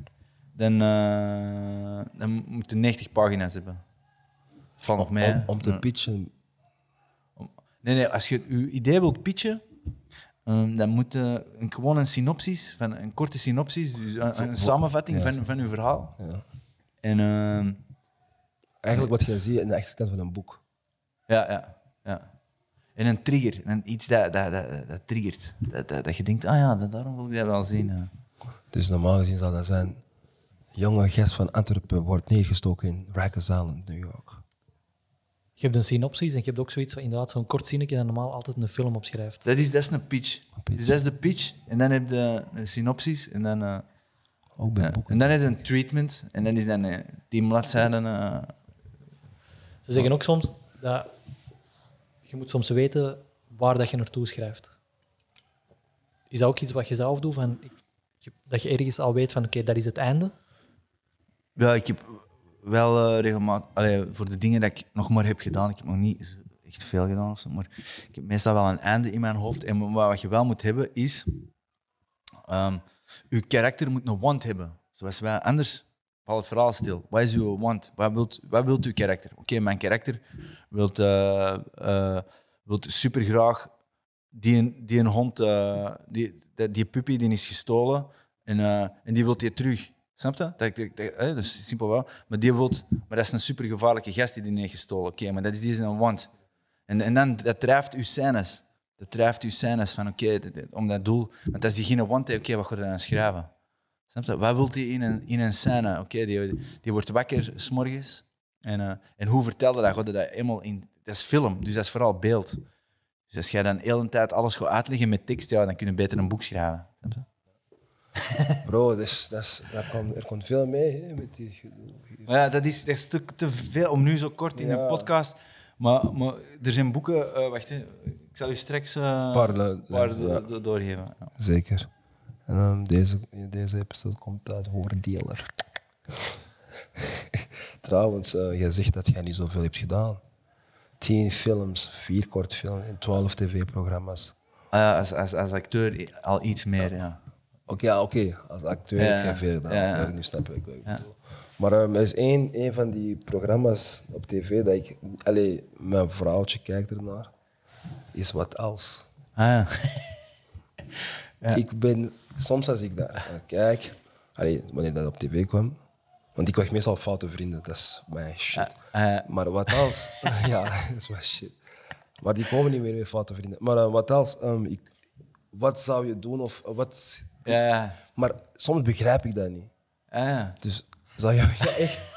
dan, eh, dan moet je 90 pagina's hebben. Van nog mij. Om, om te pitchen. Nee, nee, als je je idee wilt pitchen, ehm, dan moet je een, gewoon een synopsis, van, een korte synopsis, dus een, een samenvatting Ja, van, van je verhaal. Ja. En ehm, Eigenlijk wat je ziet in de achterkant van een boek. ja, ja, ja. En een trigger, en iets dat, dat, dat, dat triggert. Dat, dat, dat je denkt, ah ja, dat, daarom wil ik dat wel zien. ja. Dus normaal gezien zou dat zijn... Jonge gast van Antwerpen wordt neergestoken in Rikers Island, New York. Je hebt een synopsis en je hebt ook zoiets, inderdaad, zo'n kort zinnetje dat normaal altijd een film opschrijft. Dat is, dat is een pitch. pitch. Dus dat is de pitch. En dan heb je een synopsis. En dan, eh, Ook bij ja. boeken. en dan heb je een treatment. En dan is dan eh, tien bladzijden. eh, Ze zeggen ook soms dat je moet soms weten waar dat je naartoe schrijft. Is dat ook iets wat je zelf doet? Van, dat je ergens al weet van oké, dat is het einde? ja, ik heb wel eh, regelmatig... allee, voor de dingen dat ik nog maar heb gedaan, ik heb nog niet echt veel gedaan of zo, maar ik heb meestal wel een einde in mijn hoofd. En wat je wel moet hebben, is... ehm je karakter moet een want hebben. Zoals wij... Anders valt het verhaal stil. Wat is uw want? Wat wilt, wat wilt uw karakter? Oké, mijn karakter wilt, eh eh, wilt super graag die, die een hond, eh, die, die, die puppy die is gestolen en, en die wilt die terug. Snap je? Dat, dat, dat, dat is simpel wel. Maar die wilt, maar dat is een super gevaarlijke gast die die heeft gestolen. Oké, maar dat is die is een want. En, en dan dat drijft uw scènes. Dat drijft uw scènes van oké, om dat doel. Want als diegene want oké, wat ga je dan schrijven? Snap je? Wat wilt hij in een, in een scène? Oké, die, die wordt wakker s'morgens. En, eh, en hoe vertelde dat? Hij dat eenmaal in... Dat is film, dus dat is vooral beeld. Dus als jij dan de hele tijd alles gaat uitleggen met tekst, ja, dan kun je beter een boek schrijven. Snap je? [LAUGHS] Bro, dus, dat is, dat komt, er komt veel mee hè, met die. Maar ja, dat is, dat is te, te veel om nu zo kort in Ja. een podcast. Maar, maar er zijn boeken. eh, wacht, hè. ik zal u straks eh, een Paar do- do- doorgeven. Ja. Zeker. En dan deze, deze episode komt uit Hoordeler. [LAUGHS] Trouwens, eh jij zegt dat jij niet zoveel hebt gedaan. tien films, vier kortfilms en twaalf tv-programma's. Ah ja, als, als, als acteur al iets meer, ja. Oké, ja, oké. als acteur Ja, heb je veel gedaan. ja, ja. Ja, nu snap ik wat ik bedoel. Maar ehm, er is één, één van die programma's op tv dat ik... Allee, mijn vrouwtje kijkt ernaar. Is wat als. Ah ja. [LAUGHS] Ik ben... Soms als ik daar kijk... Allee, wanneer dat op tv kwam... Want ik krijg meestal foute vrienden. Dat is mijn shit. Ah, Maar wat als... [LAUGHS] ja, dat is mijn shit. Maar die komen niet meer met foute vrienden. Maar eh, wat als... ehm, ik, wat zou je doen of wat... ja. Maar soms begrijp ik dat niet. Ja. Dus zou je [LAUGHS] ja, echt,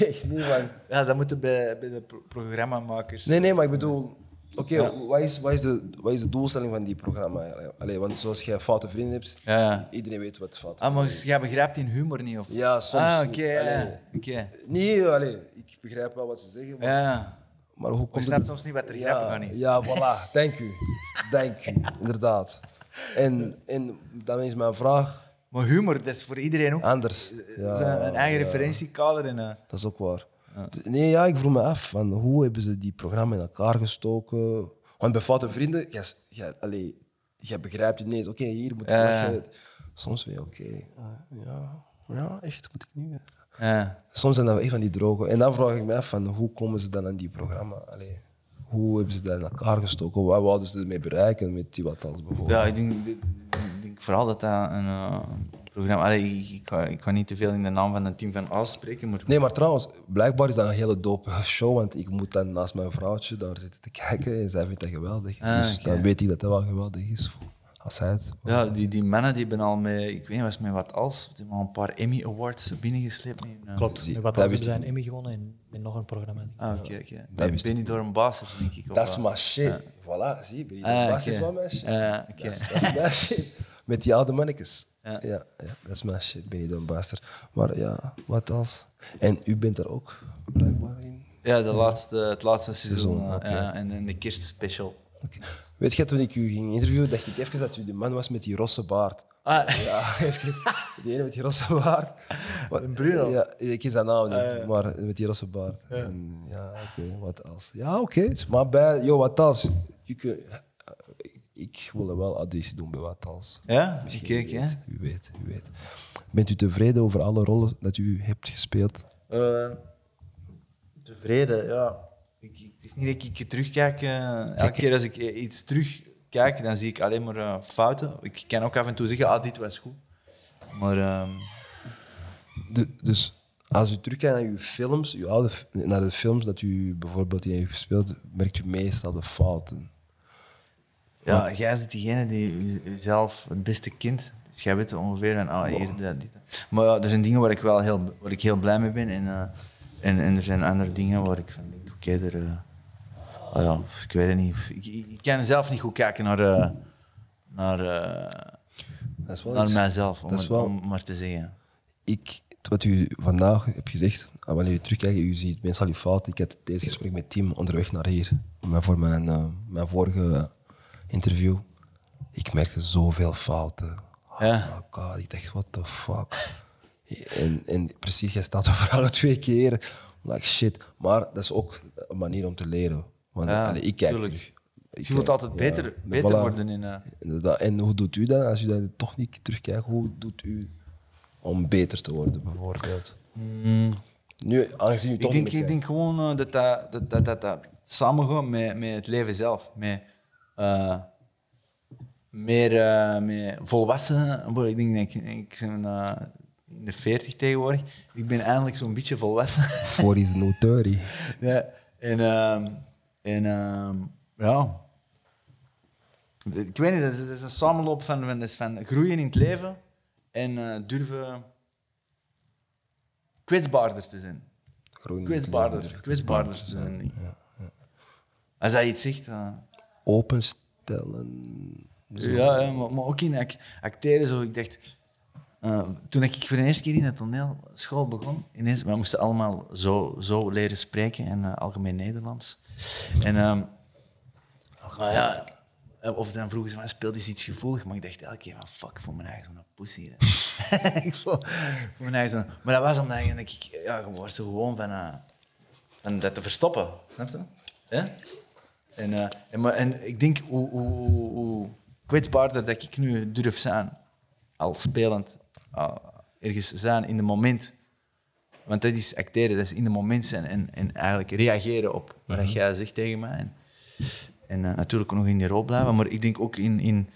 echt niet, man. Ja, dat moeten bij, bij de pro- programmamakers. Nee, nee, maar ik bedoel, oké, wat, is, wat, is de, wat is de doelstelling van die programma? Allee, want zoals jij foute vrienden hebt, Ja, ja. iedereen weet wat fout Ah, maar jij begrijpt die humor niet? Of? Ja, soms Ah, oké. ja, ja. Oké. Nee, allee, ik begrijp wel wat ze zeggen, maar, Ja, ja. maar hoe komt het? soms niet wat er ja, grappig aan is. Ja, voilà, dank u. Dank u, inderdaad. En, en dan is mijn vraag Maar humor, dat is voor iedereen ook anders. is een, een eigen referentiekader. En, eh, Dat is ook waar. Nee, ja, ik vroeg me af, van, hoe hebben ze die programma in elkaar gestoken? Want bij Foute Vrienden, jij, jij, allee, jij begrijpt het niet. Oké, hier moet je Ja, lachen. Soms weer, oké, eh, ja, ja, echt, moet ik nu... ja. Soms zijn dat echt van die droge. En dan vraag ik me af, van, hoe komen ze dan aan die programma? Allee, hoe hebben ze dat in elkaar gestoken? Wat wouden ze ermee bereiken met die wat als bijvoorbeeld? ja, ik denk, ik denk vooral dat dat een eh, programma... Allee, ik, ik, ga, ik ga niet te veel in de naam van het team van Aas spreken, maar... Nee, maar trouwens, blijkbaar is dat een hele dope show, want ik moet dan naast mijn vrouwtje daar zitten te kijken en zij vindt dat geweldig. Ah, dus dan weet ik dat dat wel geweldig is, als zij het... Ja, die, die mannen die hebben al met, ik weet niet, was met wat als, die hebben al een paar Emmy Awards binnengesleept. in, eh, Klopt. En wat dat als hebben zijn Emmy gewonnen en met nog een programma. Ah, oké, oké. Dat wist Ben je door een basis, denk ik. Dat is mijn shit. Voilà, zie je, Ah, dat is oké. wel mijn shit. Oké. Dat, is, dat is mijn shit. Met die oude mannetjes. Ja. Ja. Ja, dat is mijn shit, ben je dan baster. Maar ja, wat als? En u bent er ook blijkbaar in. Ja, de laatste, het laatste seizoen. Eh, ja, en, en de kerstspecial. Weet je, toen ik u ging interviewen, dacht ik even dat u de man was met die rosse baard. Ah, Ja, [LAUGHS] even. Die ene met die rosse baard. Bruno? Ja, ik ken zijn naam niet, maar met die rosse baard. En, ja, oké, wat als? Ja, oké. Maar bij, joh, wat als? Je kun, ik wil er wel auditie doen bij wat als. ja? Misschien, Kijk, wie hè. weet, wie weet, wie weet. Bent u tevreden over alle rollen dat u hebt gespeeld? Eh, tevreden, ja. Ik, ik- het is niet dat ik terugkijk. eh, elke keer als ik eh, iets terugkijk, dan zie ik alleen maar fouten. Ik kan ook af en toe zeggen, ah, dit was goed. Maar ehm, De- dus als u terugkijkt naar uw films, uw oude, naar de films dat u bijvoorbeeld heeft gespeeld, merkt u meestal de fouten. Ja, jij bent diegene die jezelf het beste kent. Dus jij weet ongeveer van, ah, hier, dat, dit. Maar ja, er zijn dingen waar ik wel heel, waar ik heel blij mee ben. En, eh, en, en er zijn andere dingen waar ik van denk, oké, er... eh, ah ja, ik weet het niet. Ik, ik, ik kan zelf niet goed kijken naar, eh, naar, Dat is wel naar iets- mijzelf, om, dat is het- wel- om maar te zeggen. ik, wat u vandaag hebt gezegd, ah, wanneer u terugkijkt, u ziet meestal uw fouten. Ik had deze gesprek met Tim onderweg naar hier, maar voor mijn, mijn vorige interview. Ik merkte zoveel fouten. Oh Ja. my god, ik dacht, what the fuck. En, en precies, jij staat [LAUGHS] overal twee keer. Like shit. Maar dat is ook een manier om te leren. Want Ja, allee, ik kijk tuurlijk. terug. Ik Je wilt kijk- altijd ja, beter, beter voilà. worden in... eh. En hoe doet u dat als u dat toch niet terugkijkt? Hoe doet u om beter te worden, bijvoorbeeld? Nu, aangezien u Ik toch denk, ik denk gewoon eh, dat, dat, dat, dat, dat, dat samengaat met, met het leven zelf. Met, eh, meer uh, met volwassen. Ik denk dat ik, ik ben uh, in de 40 tegenwoordig. Ik ben eindelijk zo'n beetje volwassen. [LAUGHS] 40 is no 30. ja, en um, en um, ja. Ik weet niet, dat is, dat is een samenloop van, van, is van groeien in het leven en uh, durven kwetsbaarder te zijn. Groen Kwetsbaarder, kwetsbaarder te zijn. Ja, ja. Als hij iets zegt. Uh, Openstellen. Zo. Ja, ja maar, maar, ook in act acteren. Zo, ik dacht, uh, toen ik voor de eerste keer in de toneelschool begon, ineens, we moesten allemaal zo, zo leren spreken en uh, algemeen Nederlands. En um, maar ja, of dan vroegen ze van, speelde eens iets gevoelig? Maar ik dacht elke keer van, fuck, voor mijn eigen zo'n pussy. [LAUGHS] ik voor, voor mijn eigen zo'n... Maar dat was omdat ik, ja, je wordt zo gewoon van, uh, van dat te verstoppen, snap je? Hè? En, eh, en, maar, en ik denk hoe, hoe, hoe, kwetsbaarder dat ik nu durf zijn, al spelend, al ergens zijn in het moment. Want dat is acteren, dat is in het moment zijn en, en eigenlijk reageren op wat jij zegt tegen mij. En, en eh, natuurlijk ook nog in die rol blijven, maar ik denk ook in, in,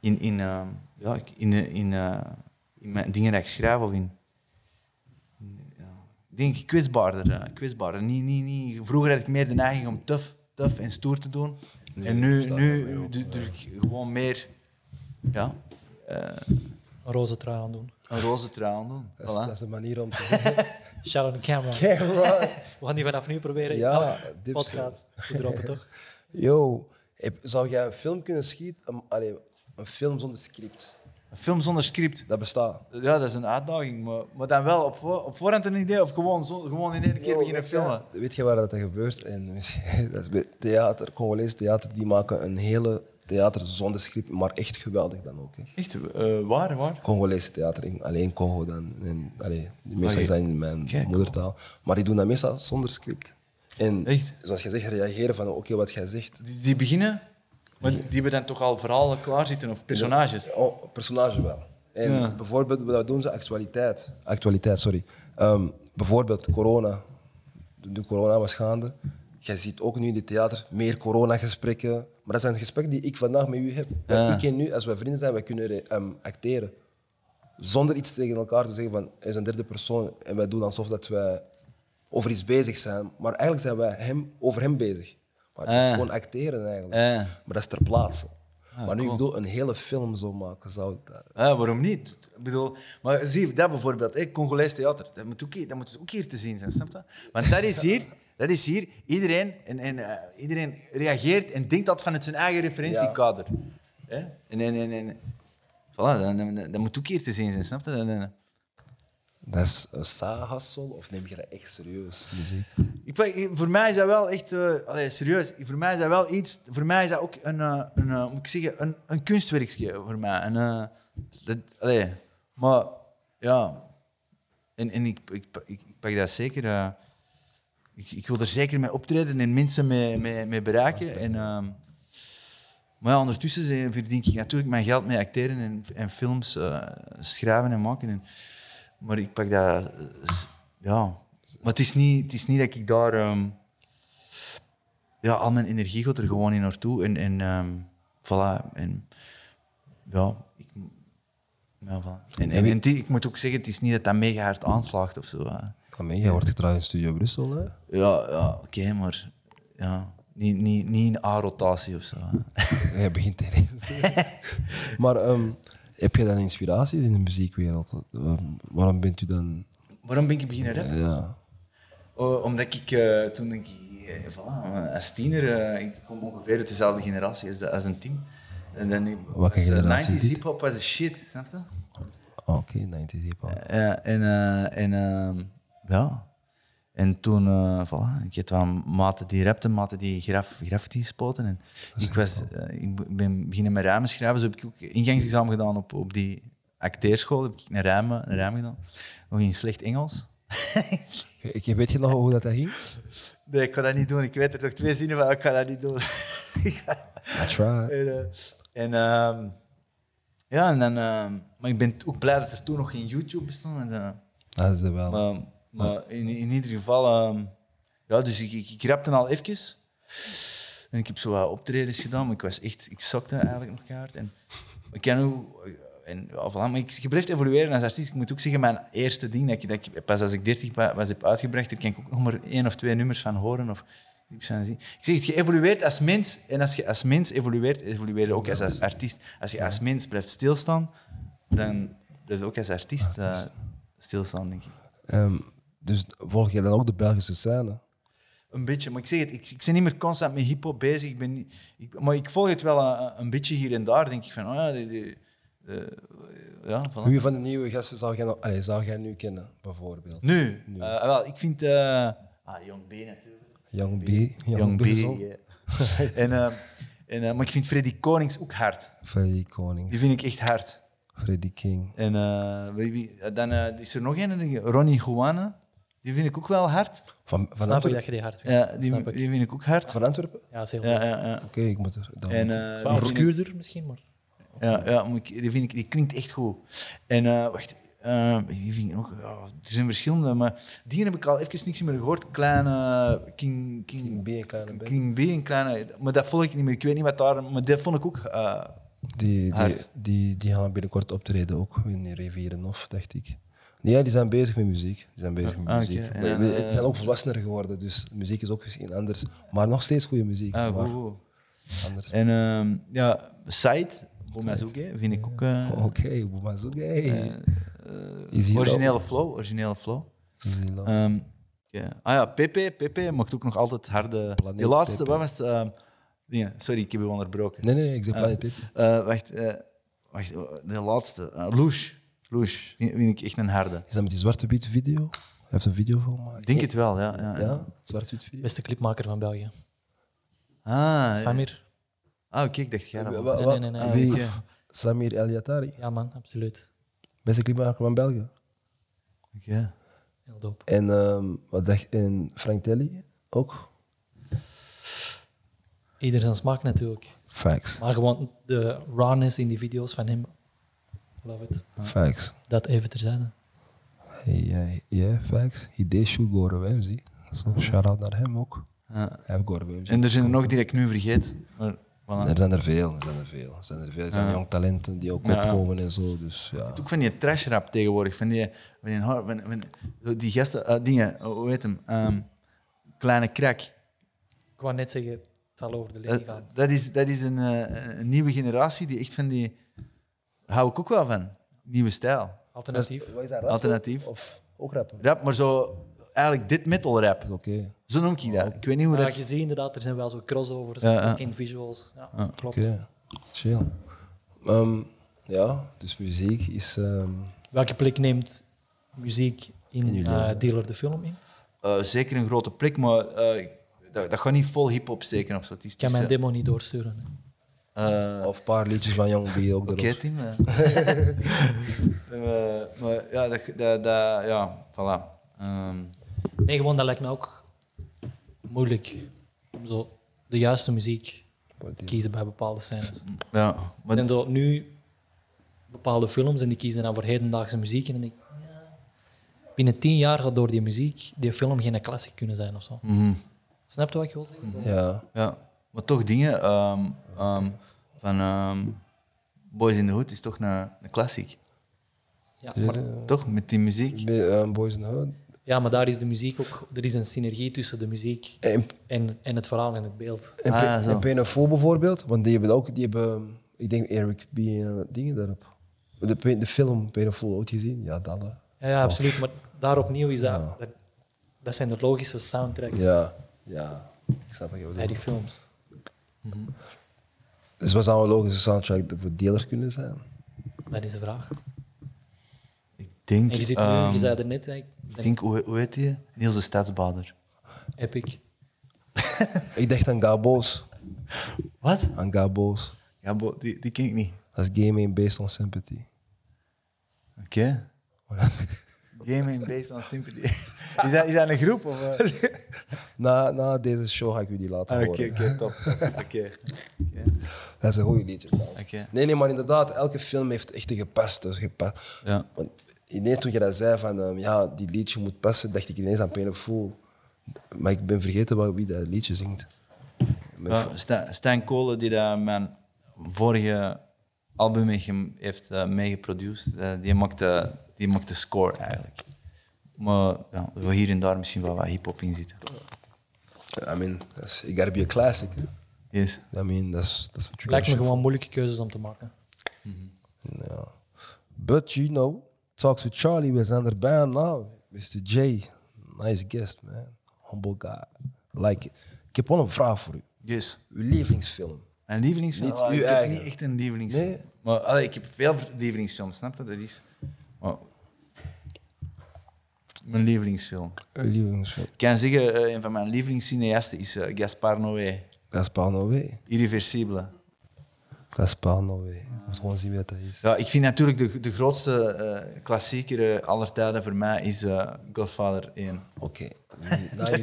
in, in, eh, ja, in, eh, in, eh, in mijn dingen dat ik schrijf of in, ik denk kwetsbaarder. eh, kwetsbaarder. Niet, niet, niet. Vroeger had ik meer de neiging om tough, tough en stoer te doen. en nu, nu durf ik gewoon meer ja, eh, Een roze trui aan doen. een roze trui aan doen. Dat is, Voilà. dat is een manier om te [LAUGHS] zeggen. Out the camera. Camera. We gaan die vanaf nu proberen. Ja, podcast te droppen, toch? [LAUGHS] Yo, heb- zou jij een film kunnen schieten? Allee, een film zonder script. Een film zonder script. Dat bestaat. Ja, dat is een uitdaging. Maar, maar dan wel op, voor, op voorhand een idee of gewoon, zo, gewoon in één keer Yo, beginnen filmen. Weet je waar dat gebeurt? En [LAUGHS] dat is bij theater, Congolees theater, die maken een hele theater zonder script, maar echt geweldig dan ook. Hè. Echt, eh, waar, waar? Congolese theater, in, alleen Congo dan. En, allee, die meestal Oké. zijn in mijn Kijk, moedertaal. Maar die doen dat meestal zonder script. En Echt? zoals je zegt, reageren van oké, wat jij zegt. Die, die beginnen, maar die hebben dan toch al verhalen klaar zitten of personages. Oh, personage wel. En Ja. bijvoorbeeld, wat doen ze? Actualiteit. Actualiteit, sorry. Ehm, bijvoorbeeld corona. De, corona was gaande. Jij ziet ook nu in het theater meer coronagesprekken. Maar dat zijn gesprekken die ik vandaag met u heb. Ja. ik en u, als wij vrienden zijn, wij kunnen ehm, acteren. Zonder iets tegen elkaar te zeggen van, er is een derde persoon. En wij doen alsof dat wij over iets bezig zijn. Maar eigenlijk zijn wij hem, over hem bezig. Maar het is Ah. gewoon acteren eigenlijk. Ah. Maar dat is ter plaatse. maar nu, cool. ik bedoel, een hele film zo maken, zou dat... Ja, waarom niet? Ik bedoel, maar zie, dat bijvoorbeeld, Congolees theater, dat moet, ook, hier- dat moet ook hier te zien zijn, snap je? Want dat is hier, [LAUGHS] dat is hier iedereen, en, en, eh, iedereen reageert en denkt dat vanuit zijn eigen referentiekader. Hè? En, en, en, en, voilà, dat, dat, dat moet ook hier te zien zijn, snap je? Dat- is een side-hustle of neem je dat echt serieus? Muziek? Ik, weet- voor mij is dat wel echt, eh, allee, serieus, voor mij is dat wel iets, voor mij is dat ook een, eh, een, eh, moet ik zeggen, een, een kunstwerkje voor mij. En, eh, dat, allee, maar ja, en, en ik, ik, ik, ik pak dat zeker, eh, ik, ik wil er zeker mee optreden en mensen mee, mee, mee bereiken. En, ehm, maar ja, ondertussen ze- verdien ik natuurlijk mijn geld met acteren en, en films eh, schrijven en maken. En, maar ik pak dat, eh, ja. Maar het is niet, het is niet dat ik daar, ehm, ja, al mijn energie gaat er gewoon in naartoe. En, en ehm, voilà. En, ja, ik, ja, voilà. En, en, en die- ik moet ook zeggen, het is niet dat dat mega hard aanslaagt of zo. hè. Amee, jij wordt getrouwd in Studio Brussel, hè? Ja, ja oké, maar ja, niet, niet, niet in A-rotatie of zo. hè. [LAUGHS] Jij begint erin. [LAUGHS] maar ehm, heb je dan inspiraties in de muziekwereld? Ehm, waarom bent u dan... Waarom ben ik beginnen rappen? Ja, Oh, omdat ik eh, toen ik, eh, voilà, als tiener, eh, ik kom ongeveer uit dezelfde generatie als, de, als een team. En dan, Welke was, eh, generatie 90s is dit? hip-hop was de shit, snap je? Ah, oké, 90s hip-hop. Ja, en, en ehm, ja. En toen, voilà, ik wel maten die rapten, maten die graf, graffiti spoten. En ik, was, eh, ik ben beginnen met rijmen schrijven. Zo heb ik ook ingangsexamen gedaan op, op die acteerschool. Heb ik een rijm, een gedaan. Nog in slecht Engels. Ik, weet je nog hoe dat, dat ging? Nee, ik ga dat niet doen. Ik weet er nog twee zinnen van, ik ga dat niet doen. I tried. [LAUGHS] en en ehm, ja, en dan, ehm, maar ik ben ook blij dat er toen nog geen YouTube bestond. En, Dat is wel. maar maar in, in ieder geval, ehm, ja, dus ik, ik, ik rapte al even. En ik heb zo wat optredens gedaan, maar ik was echt, ik zakte eigenlijk nog kaart. En ik kan ook, en ja, voilà, maar ik, je blijft evolueren als artiest. Ik moet ook zeggen, mijn eerste ding dat ik, dat ik pas als ik 30 wa- was heb uitgebracht, daar kan ik ook nog maar één of twee nummers van horen of. Ik zeg het, je evolueert als mens en als je als mens evolueert, evolueer je ook als, als artiest. Als je als mens blijft stilstaan, dan blijf je ook als artiest eh, stilstaan, denk ik. Ehm, dus volg je dan ook de Belgische scène? Een beetje, maar ik zeg het, ik, ik ben niet meer constant met hip-hop bezig. Ik ben niet, ik, maar ik volg het wel een, een beetje hier en daar. Denk ik van, oh ja, die, die, eh, ja, voilà. Wie van de nieuwe gasten zou jij, nog, allez, zou jij nu kennen, bijvoorbeeld? Nu, eh, wel, ik vind. eh ah, Young B natuurlijk. Young B, Young, Young B. Ja. en, en, maar ik vind Freddy Konings ook hard. Freddy Konings, Die vind ik echt hard. Freddy King. En wie, dan is er nog een, Ronnie Juana. Die vind ik ook wel hard. Van, van, Snap ik dat je die hard vindt. Ja, die, Snap ik. die vind ik ook hard. Van Antwerpen? Ja, is heel Ja, ja, ja. Oké, ik moet er... dan En, moet ik- eh, obscuurder misschien, maar... Ja, ja maar ik- die, vind ik, die klinkt echt goed. En eh, wacht, eh, die vind ik ook, ja, er zijn verschillende, maar die heb ik al even niks meer gehoord. Kleine King, King, King B, een kleine. King B, een kleine, maar dat volg ik niet meer. Ik weet niet wat daar, maar dat vond ik ook. eh, Die, die, Hard. die, die gaan binnenkort optreden ook in Rivierenhof, dacht ik. Ja, die zijn bezig met muziek. Die zijn bezig met Ah, muziek. En die eh, zijn ook volwassener geworden, dus muziek is ook misschien anders. Maar nog steeds goede muziek. ah, maar goed, anders. En ehm, ja, Side, Bomazuke, vind ik ook. eh, Oké, Boemazouk, hey. eh, hier originele flow, originele flow. Love. Ehm, ja. Ah ja, Pepe, Pepe maakt ook nog altijd harde. Planeet Die laatste, Pepe. wat was het? Ehm, sorry, ik heb je onderbroken. nee, nee, nee, ik zeg Ah. Planet Pip. Eh, wacht, eh, wacht, de laatste. Uh, Louche. Louche, vind ik echt een harde. Is dat met die zwarte wit video? Hij heeft een video van gemaakt. Ik denk het wel, ja. ja, ja. Ja, zwart wit video. Beste clipmaker van België. Ah. Samir. Ah, oké, ik dacht jij Nee, nee, nee, nee. Ah, Wie? Samir El Yatari. Ja, man, absoluut. Beste clipmaker van België. Oké. Heel dope. En, ehm, wat dacht, en Frank Telly ook. Ieder zijn smaak natuurlijk. Facts. Maar gewoon de rawness in die video's van hem. Love it. Facts. Dat even terzijde. Hey, hey, yeah, facts. He did shoot Gordon Ramsay. So shout out naar hem ook. Ja. Hij heeft Gordon Ramsay. En er zijn er nog die ik nu vergeet. Maar, voilà. Er zijn er veel, er zijn er veel. Er zijn er veel. Er zijn Ja. jong talenten die ook Ja. opkomen en zo. Dus ja. Ook van die trash rap tegenwoordig. Van die, van die, van, zo die gasten, eh, dingen, hoe heet hem? Ehm, kleine krak. Ik wou net zeggen, het zal over de Dat, lening gaan. dat is, dat is een, eh, een nieuwe generatie die echt van die. Daar hou ik ook wel van. Nieuwe stijl. Alternatief. Wat is dat, Alternatief. Of ook rappen? Rap, maar zo. Eigenlijk dit metal rap. Oké. Zo noem ik dat. Ik weet niet hoe Maar dat. je ziet inderdaad, er zijn wel zo crossovers Ja, ja. in visuals. Ja, Ja. klopt. Oké. Chill. Ehm, ja, dus muziek is... ehm, Welke plek neemt muziek In eh? Dealer de film in? Eh, zeker een grote plek, maar eh, dat, dat gaat niet vol hip-hop steken of zo. Het is, kan mijn demo niet doorsturen. hè. Eh, of een paar liedjes van Young B ook Oké, erop. Tim. eh. [LAUGHS] Eh, maar ja, dat, dat, dat, ja, voilà. Ehm, Nee, gewoon dat lijkt me ook moeilijk. Om zo de juiste muziek te kiezen bij bepaalde scènes. ja, Er maar, zijn zo nu bepaalde films en die kiezen dan voor hedendaagse muziek. En dan denk ik, ja, binnen tien jaar gaat door die muziek die film geen klassiek kunnen zijn of zo. mhm, Snap je wat ik wil zeggen? Zo. Ja. ja, maar toch dingen ehm, ehm, van ehm, Boys in the Hood is toch een, een klassiek. Ja, Ja, maar, Toch? Met die muziek. Bij, ehm, Boys in the Hood. ja, maar daar is de muziek ook... Er is een synergie tussen de muziek En, en, en het verhaal en het beeld. en, Ah, ja, zo. en Penefool bijvoorbeeld, want die hebben ook, die hebben, ik denk Eric B. en dingen daarop. De, de film Penefool ooit gezien? Ja, dat. Ja, ja absoluut. Maar daar opnieuw is dat... Ja. Dat, dat zijn de logische soundtracks Ja, ja. Ik snap wat je bij bedoelt. die films. Dus wat zou een logische soundtrack voor dealer kunnen zijn? Dat is de vraag. Ik denk, En je zit nu, ehm, je zei er net, ik denk hoe, hoe heet die? Niels de Stadsbader. epic. [LAUGHS] Ik dacht aan Gabo's. Wat? Aan Gabo's. Ja, bo, die, die ken ik niet. Dat is gaming based on sympathy. Oké. [LAUGHS] Gaming based on sympathy. [LAUGHS] Is dat, is dat een groep? Of, eh? [LAUGHS] na, na deze show ga ik u die laten Ah, Oké, horen. oké, top. [LAUGHS] Oké. Oké. Dat is een goede liedje. Oké. Nee, nee, maar inderdaad, elke film heeft echt een gepast. Dus gepast. Ja. Want ineens toen je dat zei van ehm, ja, die liedje moet passen, dacht ik ineens aan Pain of Fool. Maar ik ben vergeten wel wie dat liedje zingt. Sta- Stijn Kolen, die dat mijn vorige album heeft, eh, meegeproduceerd, eh, die, maakt de, die maakt de score eigenlijk. Maar ja, er wil hier en daar misschien wel wat hip-hop in zitten. I mean, that's, it gotta be a classic. hè. Yes. I mean, that's, that's what you Lijkt me gewoon moeilijke keuzes om te maken. shoot. Ja. But you know, Talks with Charlie, we zijn er bijna nou. Mr. J, nice guest, man. Humble guy. Like it. Ik heb wel een vraag voor u. Yes. Uw lievelingsfilm. Mijn lievelingsfilm? Niet Ah, uw ik heb eigen. niet echt een lievelingsfilm. Nee? Maar allee, ik heb veel lievelingsfilms, snap je? Dat is maar, mijn lievelingsfilm. Uw lievelingsfilm. Ik kan zeggen, eh, een van mijn lievelingscineasten is eh, Gaspar Noé. Gaspar Noé. Irreversibele. Gaspar Noé. Moet gewoon zien dat is. Ja, ik vind natuurlijk de, de grootste eh, klassieker aller tijden voor mij is Godfather 1. Oké.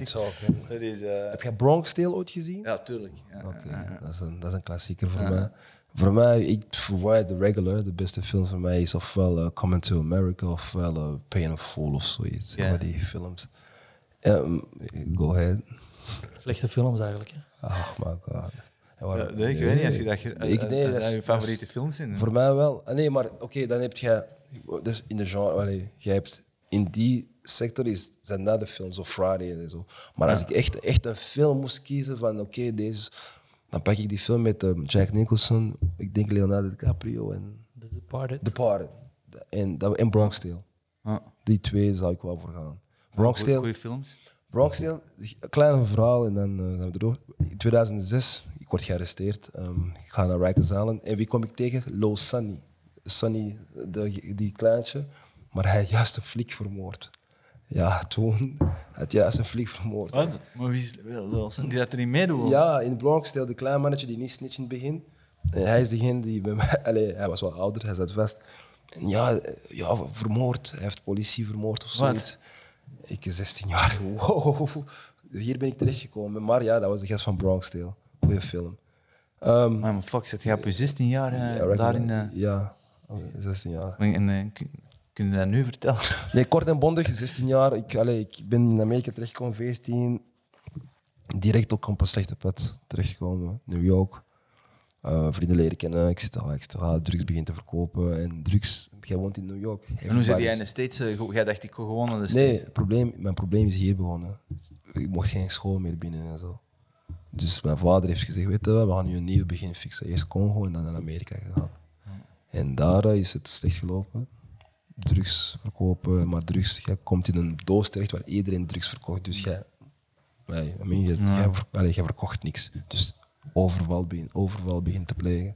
Talk. [LAUGHS] man. Dat is... eh, Heb je Bronx Tale ooit gezien? ja, tuurlijk. Ja, Oké, ja, ja. dat, is een, dat is een klassieker voor mij. Voor mij, ik, voor mij, de regular, de beste film voor mij is ofwel uh, Coming to America ofwel uh, Pay in Full of zoiets. Ja. Yeah. die films. Um, go ahead. Slechte films eigenlijk. Hè. Oh my god. Ja, waar- Ja, nee, ik weet niet als je dat... Ik- als- nee, als dat is- je favoriete films zijn. Voor mij wel. Ah, Nee, maar oké, dan heb je... Dus in de genre... Allee, jij hebt... In die sector is, zijn dat de films of Friday en zo. Maar als ik echt, echt een film moest kiezen van... Oké, deze... Dan pak ik die film met eh, Jack Nicholson. Ik denk Leonardo DiCaprio en... The Departed. Departed. En, en Bronx Tale. Ja. Die twee zou ik wel voor gaan. Bronx Tale, goeie films. Bronx Tale, een klein verhaal en dan eh, zijn we er In 2006, ik word gearresteerd. Ehm, ik ga naar Rikers Island. En wie kom ik tegen? Lo Sunny. Sunny, de, die kleintje. Maar hij had juist een flik vermoord. Ja, toen had juist een flik vermoord. Wat? Maar wie is Son? die dat er niet meedoet? Ja, in Bronx Tale, de klein mannetje die niet snitcht in het begin. En hij is degene die bij mij... [LAUGHS] Hij was wel ouder, hij zat vast. En ja, eh, ja, vermoord. Hij heeft politie vermoord of zoiets. Ik 16 jaar. [LAUGHS] Wow. Hier ben ik terechtgekomen. Maar ja, dat was de gast van Bronx Tale. Goeie film. Ehm, Maar maar fuck, zit je op je 16 jaar eh, ja, daar in de... Ja, 16 jaar. En, eh, kun, je dat nu vertellen? Nee, kort en bondig, 16 jaar. Ik, allee, ik ben in Amerika terechtgekomen, 14. Direct ook op een slechte pad terechtgekomen. New York. Eh, vrienden leren kennen. Ik zit al extra drugs begin te verkopen. En drugs, jij woont in New York. En hoe zit jij in de States? go- Jij dacht, ik gewoon naar de Nee, States. het probleem, mijn probleem is hier begonnen. Ik mocht geen school meer binnen en zo. Dus mijn vader heeft gezegd, weet je, we gaan nu een nieuw begin fixen. Eerst Congo en dan naar Amerika gegaan. En daar is het slecht gelopen. Drugs verkopen, maar drugs, jij komt in een doos terecht waar iedereen drugs verkocht. Dus jij, nee, I mean, jij, jij, ver- allee, jij verkocht niks. Dus overval begin, overval begint te plegen.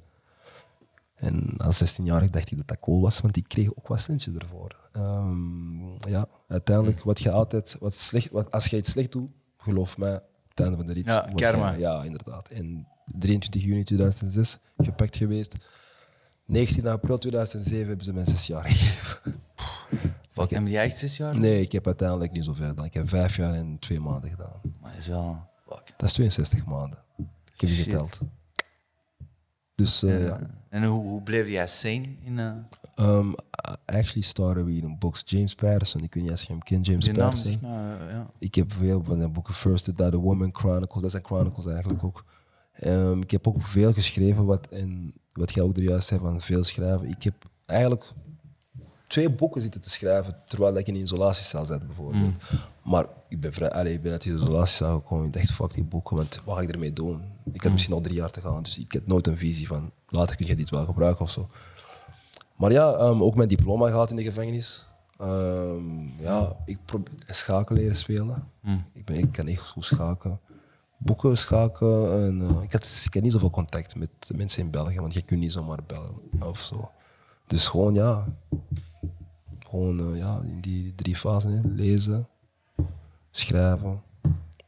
En als 16-jarig dacht ik dat dat cool was, want ik kreeg ook wat centjes ervoor. Ehm, ja, uiteindelijk, wat je altijd, wat slecht, wat, als je iets slecht doet, geloof mij, het einde van de rit. Ja, karma. ja, inderdaad. En 23 juni 2006 gepakt geweest. 19 april 2007 hebben ze mij zes jaar gegeven. Fuck, heb jij echt zes jaar? Nee, ik heb uiteindelijk niet zoveel gedaan. Ik heb vijf jaar en twee maanden gedaan. Maar dat is wel... Fuck. Dat is 62 maanden. Ik heb Shit. geteld. Dus uh, ja. En hoe, hoe bleef jij sane in... eh, Um, actually started reading books. James Patterson, ik weet niet als je hem kent, James die Patterson. eh, ja. Ik heb veel van de boeken First That, The Woman Chronicles, dat zijn chronicles eigenlijk ook. Ehm, ik heb ook veel geschreven, wat, en wat jij ook er juist zei van veel schrijven. Ik heb eigenlijk twee boeken zitten te schrijven terwijl ik in een isolatiecel zat bijvoorbeeld. Maar ik ben, vrij, allee, ik ben uit die isolatiecel gekomen en ik dacht, fuck die boeken, want wat ga ik ermee doen? Ik had misschien al drie jaar te gaan, dus ik had nooit een visie van later kun je dit wel gebruiken of zo. Maar ja, ehm, ook mijn diploma gehad in de gevangenis. Ehm, ja, ik probeer schaken leren spelen. Ik, ben, ik kan echt goed schaken. Boeken schaken. En, eh, ik, had, ik had niet zoveel contact met mensen in België, want je kunt niet zomaar bellen of zo. Dus gewoon ja, gewoon eh, ja, in die drie fasen: hè. lezen, schrijven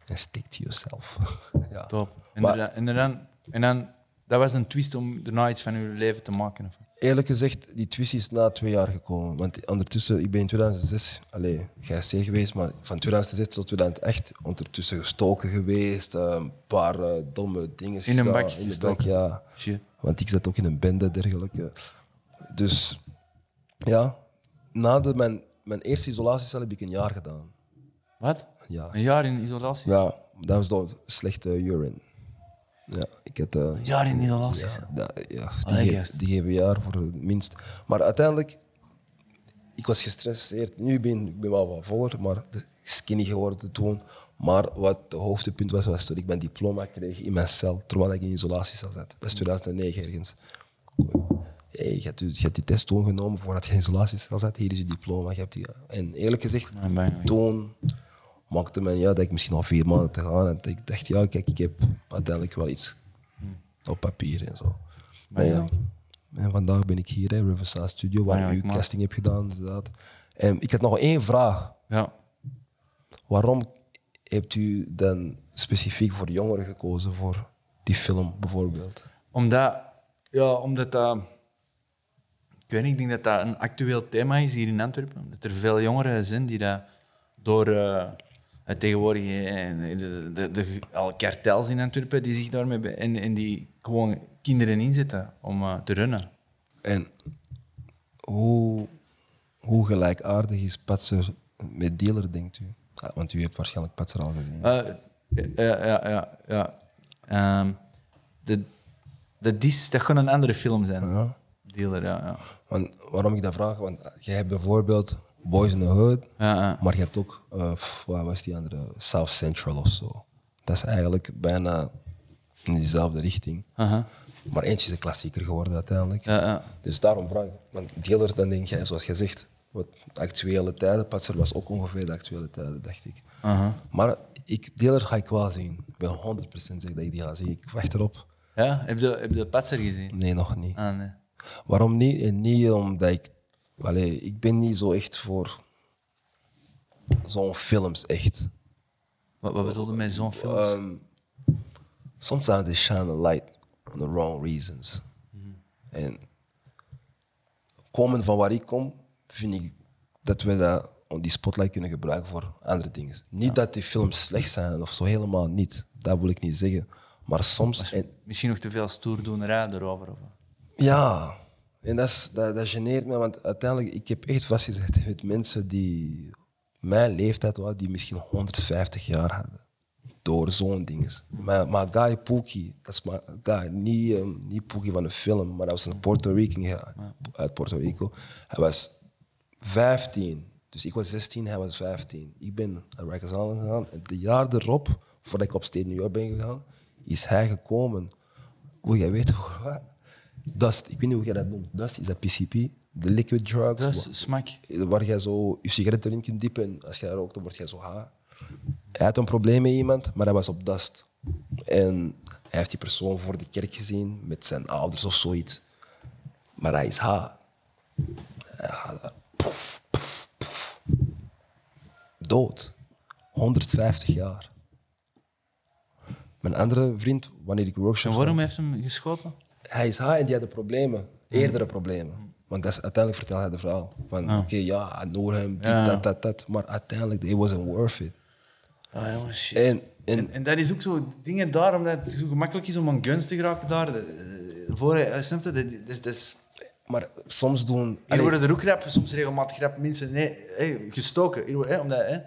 en stick to yourself. [LAUGHS] ja. Top. En, Maar- dan, en, dan, en dan... Dat was een twist om daarna iets van je leven te maken. Of? Eerlijk gezegd, die twist is na twee jaar gekomen. Want ondertussen, ik ben in 2006, allee, GSC geweest, maar van 2006 tot 2008 ondertussen gestoken geweest. eh, Een paar eh, domme dingen In een bak In gestoken. bak, ja. Shit. Want ik zat ook in een bende dergelijke. Dus ja, na de, mijn, mijn eerste isolatiecel heb ik een jaar gedaan. Wat? Ja, Een jaar in isolatie? ja dat was door slechte urine. Ja, ik had... eh, Een jaar in isolatie? dat, ja, die, Allee, ge- gast. die geven jaar voor het minst. Maar uiteindelijk, ik was gestresseerd. Nu ben ik ben wel wat voller, maar skinny geworden toen. Maar wat het hoogtepunt was, was toen ik mijn diploma kreeg in mijn cel, terwijl ik in isolatiecel zat. Dat is 2009 ergens. Hey, je, hebt, je hebt die test toen genomen voordat je in isolatiecel zat. Hier is je diploma. Je hebt die, en eerlijk gezegd, Ja, toen maakte men ja, dat ik misschien al vier maanden te gaan. En ik dacht, ja, kijk, ik heb uiteindelijk wel iets op papier en zo. Maar ja, en vandaag ben ik hier, hè, Riverside Studio, waar ik uw casting heb gedaan. Inderdaad. En ik had nog één vraag. Ja. Waarom hebt u dan specifiek voor jongeren gekozen voor die film bijvoorbeeld? Omdat Ja, omdat dat... Ik weet niet, ik denk dat dat een actueel thema is hier in Antwerpen. Dat er veel jongeren zijn die dat door eh, het tegenwoordig... eh, de, de, de, al kartels in Antwerpen die zich daarmee... En, en die gewoon kinderen inzetten om eh, te runnen. En hoe, hoe gelijkaardig is Patser met dealer, denkt u? Ah, want u hebt waarschijnlijk Patser al gezien. Eh, ja, ja, ja. ja. Ehm, de, dat, is, dat kan een andere film zijn. Ja. Dealer, ja. ja. Want, waarom ik dat vraag? Want je hebt bijvoorbeeld Boys in the Hood, ja, ja. maar je hebt ook, wat was die andere? South Central of zo. Dat is eigenlijk bijna in diezelfde richting. Aha. Maar eentje is een klassieker geworden uiteindelijk. ja, ja. Dus daarom vraag ik. Want dealer, dan denk jij, zoals je zegt, wat actuele tijden. Patser was ook ongeveer de actuele tijden, dacht ik. Aha. Maar ik, dealer ga ik wel zien. Ik ben 100% zeker dat ik die ga zien. Ik wacht erop. Ja, heb je, heb je Patser gezien? Nee, nog niet. Ah, nee. Waarom niet? En niet omdat ik... Allee, ik ben niet zo echt voor zo'n films, echt. Wat, wat bedoelde met zo'n film? Um, sometimes they shine a light on the wrong reasons. En komen van waar ik kom, vind ik dat we dat, die spotlight kunnen gebruiken voor andere dingen. Niet dat die films slecht zijn of zo, helemaal niet. Dat wil ik niet zeggen. Maar soms... en- Misschien nog te veel stoerdoenerij erover. Of? ja, en dat, is, dat, dat geneert me, want uiteindelijk, ik heb echt vastgezet met mensen die mijn leeftijd waren, die misschien 150 jaar hadden. Door zo'n ding. Maar, maar Guy Pookie, dat is maar Guy, niet, ehm, niet Pookie van een film, maar dat was een Puerto Rican ja, uit Puerto Rico. Hij was 15, dus ik was 16, hij was 15. Ik ben naar Rikers Island gegaan. En het jaar erop, voordat ik op State New York ben gegaan, is hij gekomen. Wil jij hoe wat? [LAUGHS] Dust, ik weet niet hoe jij dat noemt. Dust is dat PCP, de liquid drugs. Dat is smak. Waar jij zo je sigaret erin kunt diepen en als je dat rookt, dan word jij zo ha. Hij had een probleem met iemand, maar hij was op dust. En hij heeft die persoon voor de kerk gezien met zijn ouders of zoiets. Maar hij is ha. Hij gaat daar, poef, poef, poef. Dood. 150 jaar. Mijn andere vriend, wanneer ik En workshops waarom heeft hem geschoten? hij is hij en die hadden problemen, eerdere problemen. Want dat is, uiteindelijk vertelt hij het verhaal. Van oké, ja, I know him, dit, Ja. dat, dat, dat. Maar uiteindelijk, it wasn't worth it. Ah, jongen, shit. En, en, En, en dat is ook zo dingen daarom dat het zo gemakkelijk is om aan guns te geraken daar. Eh, Voor, eh, snap je? Dat, dat, is- dat is, maar soms doen... hier Allee, worden er ook rap, soms regelmatig rap mensen nee, hey, gestoken. Hier, omdat, hè,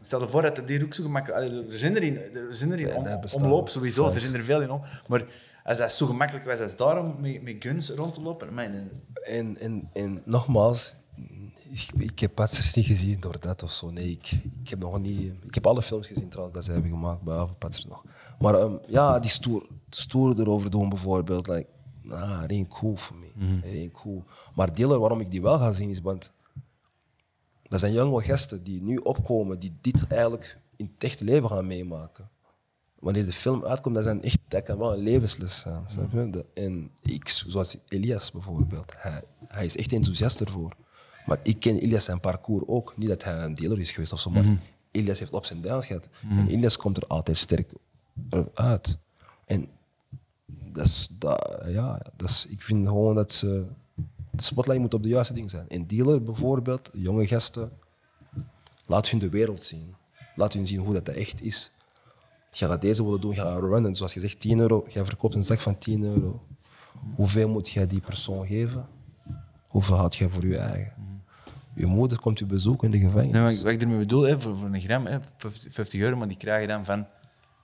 stel je voor dat die ook zo gemakkelijk... Allee, er zijn er in, er zijn er in om- omloop sowieso, er zijn er veel in om. Maar als dat zo gemakkelijk was als daarom met, met guns rond te lopen... Man, en, en, en nogmaals, ik, ik heb Patsers niet gezien door dat of zo. Nee, ik, ik heb nog niet... Ik heb alle films gezien trouwens dat ze hebben gemaakt, behalve Patsers nog. Maar ehm, ja, die stoer, stoer erover doen bijvoorbeeld, like, nah, it ain't cool for me. It ain't cool. Maar waarom ik die wel ga zien, is want dat zijn jonge gasten die nu opkomen, die dit eigenlijk in het echte leven gaan meemaken. Wanneer de film uitkomt, dat, zijn echt, dat kan wel een levensles zijn. En ik, zoals Elias bijvoorbeeld, hij, hij is echt enthousiast ervoor. Maar ik ken Elias zijn parcours ook. Niet dat hij een dealer is geweest of zo, maar Elias heeft ups en downs gehad. En Elias komt er altijd sterk uit. En dat is, dat, ja, dat is, ik vind gewoon dat ze, de spotlight moet op de juiste dingen zijn. En dealer bijvoorbeeld, jonge gasten, laat hun de wereld zien. Laat hun zien hoe dat echt is. Je gaat deze willen doen, gaat runnen. Zoals je zegt, 10 euro. Je verkoopt een zak van 10 euro. Hoeveel moet jij die persoon geven? Hoeveel houd jij voor je eigen? Je moeder komt je bezoeken in de gevangenis. Nee, maar wat ik ermee bedoel, hè, voor, voor een gram, hè, 50 50 euro, maar die krijg je dan van...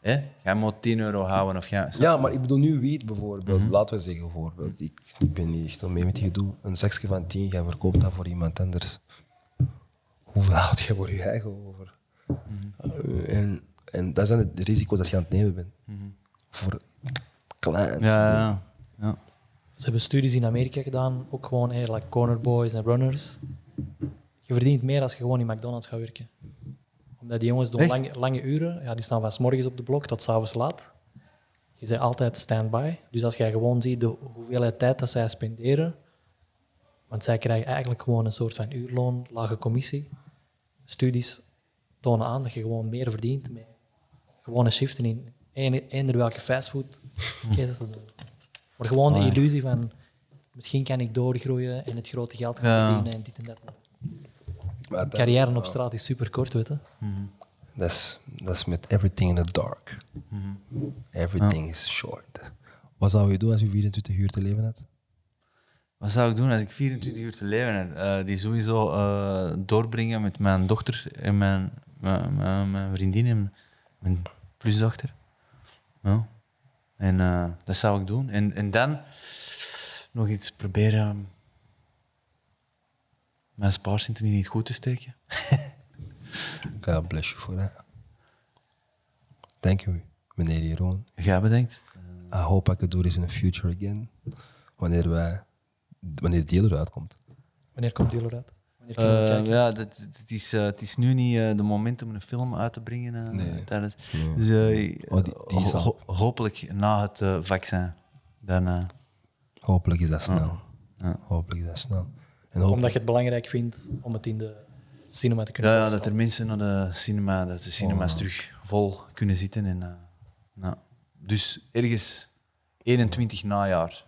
Hè, jij moet 10 euro houden of ja. Ja, maar ik bedoel nu wiet bijvoorbeeld. Laten we zeggen bijvoorbeeld. Ik, ik ben niet echt al mee met die gedoe. Een zakje van 10, jij verkoopt dat voor iemand anders. Hoeveel houd je voor je eigen over? Uh, en, en dat zijn de risico's dat je aan het nemen bent. Voor kleins. Ja, ja, ja. Ze hebben studies in Amerika gedaan, ook gewoon hey, like corner boys en runners. Je verdient meer als je gewoon in McDonald's gaat werken. Omdat die jongens doen Echt? lange, lange uren, ja, die staan van 's morgens op de blok tot 's avonds laat. Je bent altijd stand-by. Dus als jij gewoon ziet de hoeveelheid tijd dat zij spenderen, want zij krijgen eigenlijk gewoon een soort van uurloon, lage commissie. Studies tonen aan dat je gewoon meer verdient met gewone shiften in eender welke fastfood. Maar gewoon de illusie van misschien kan ik doorgroeien en het grote geld gaan Ja. verdienen en dit en dat. Maar Carrière op straat is super kort, weet je. Dat is, dat is met everything in the dark. Everything is short. Wat zou je doen als je 24 uur te leven had? Wat zou ik doen als ik 24 uur te leven heb? Eh, die sowieso eh, doorbrengen met mijn dochter en mijn, mijn, mijn, mijn vriendin en mijn plusdochter. Ja. En eh, dat zou ik doen. En, en dan nog iets proberen mijn spaarcenten niet goed te steken. God bless you for that. Thank you, meneer Jeroen. Jij bedenkt? I hope I could do this in the future again. Wanneer, wij, wanneer de dealer uitkomt. Wanneer komt die eruit? Eh, ja, dat, het, is, eh, het is nu niet eh, de moment om een film uit te brengen. eh, Nee. tijdens, Nee. Dus Oh, die- die is ho- al. ho- hopelijk na het eh, vaccin. Dan, eh, Hopelijk is dat snel. ja. Hopelijk is dat snel. En Omdat je het belangrijk vindt om het in de cinema te kunnen Ja, ja, dat er mensen naar de cinema, dat de cinema's Oh. terug vol kunnen zitten. En, eh, ja. Dus ergens 21 najaar.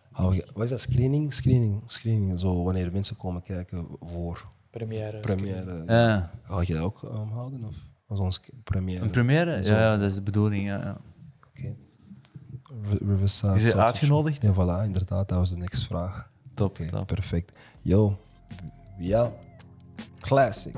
wat is dat? Screening? Screening, screening. Zo wanneer mensen komen kijken voor Première. première. Ja. Ga je dat ook um, houden? Of als ons première? Een première? Zo. Ja, dat is de bedoeling. Ja. Is hij uitgenodigd? Ja, voilà, inderdaad. Dat was de next vraag. Top, Oké, top. perfect. Yo, ja. Classic.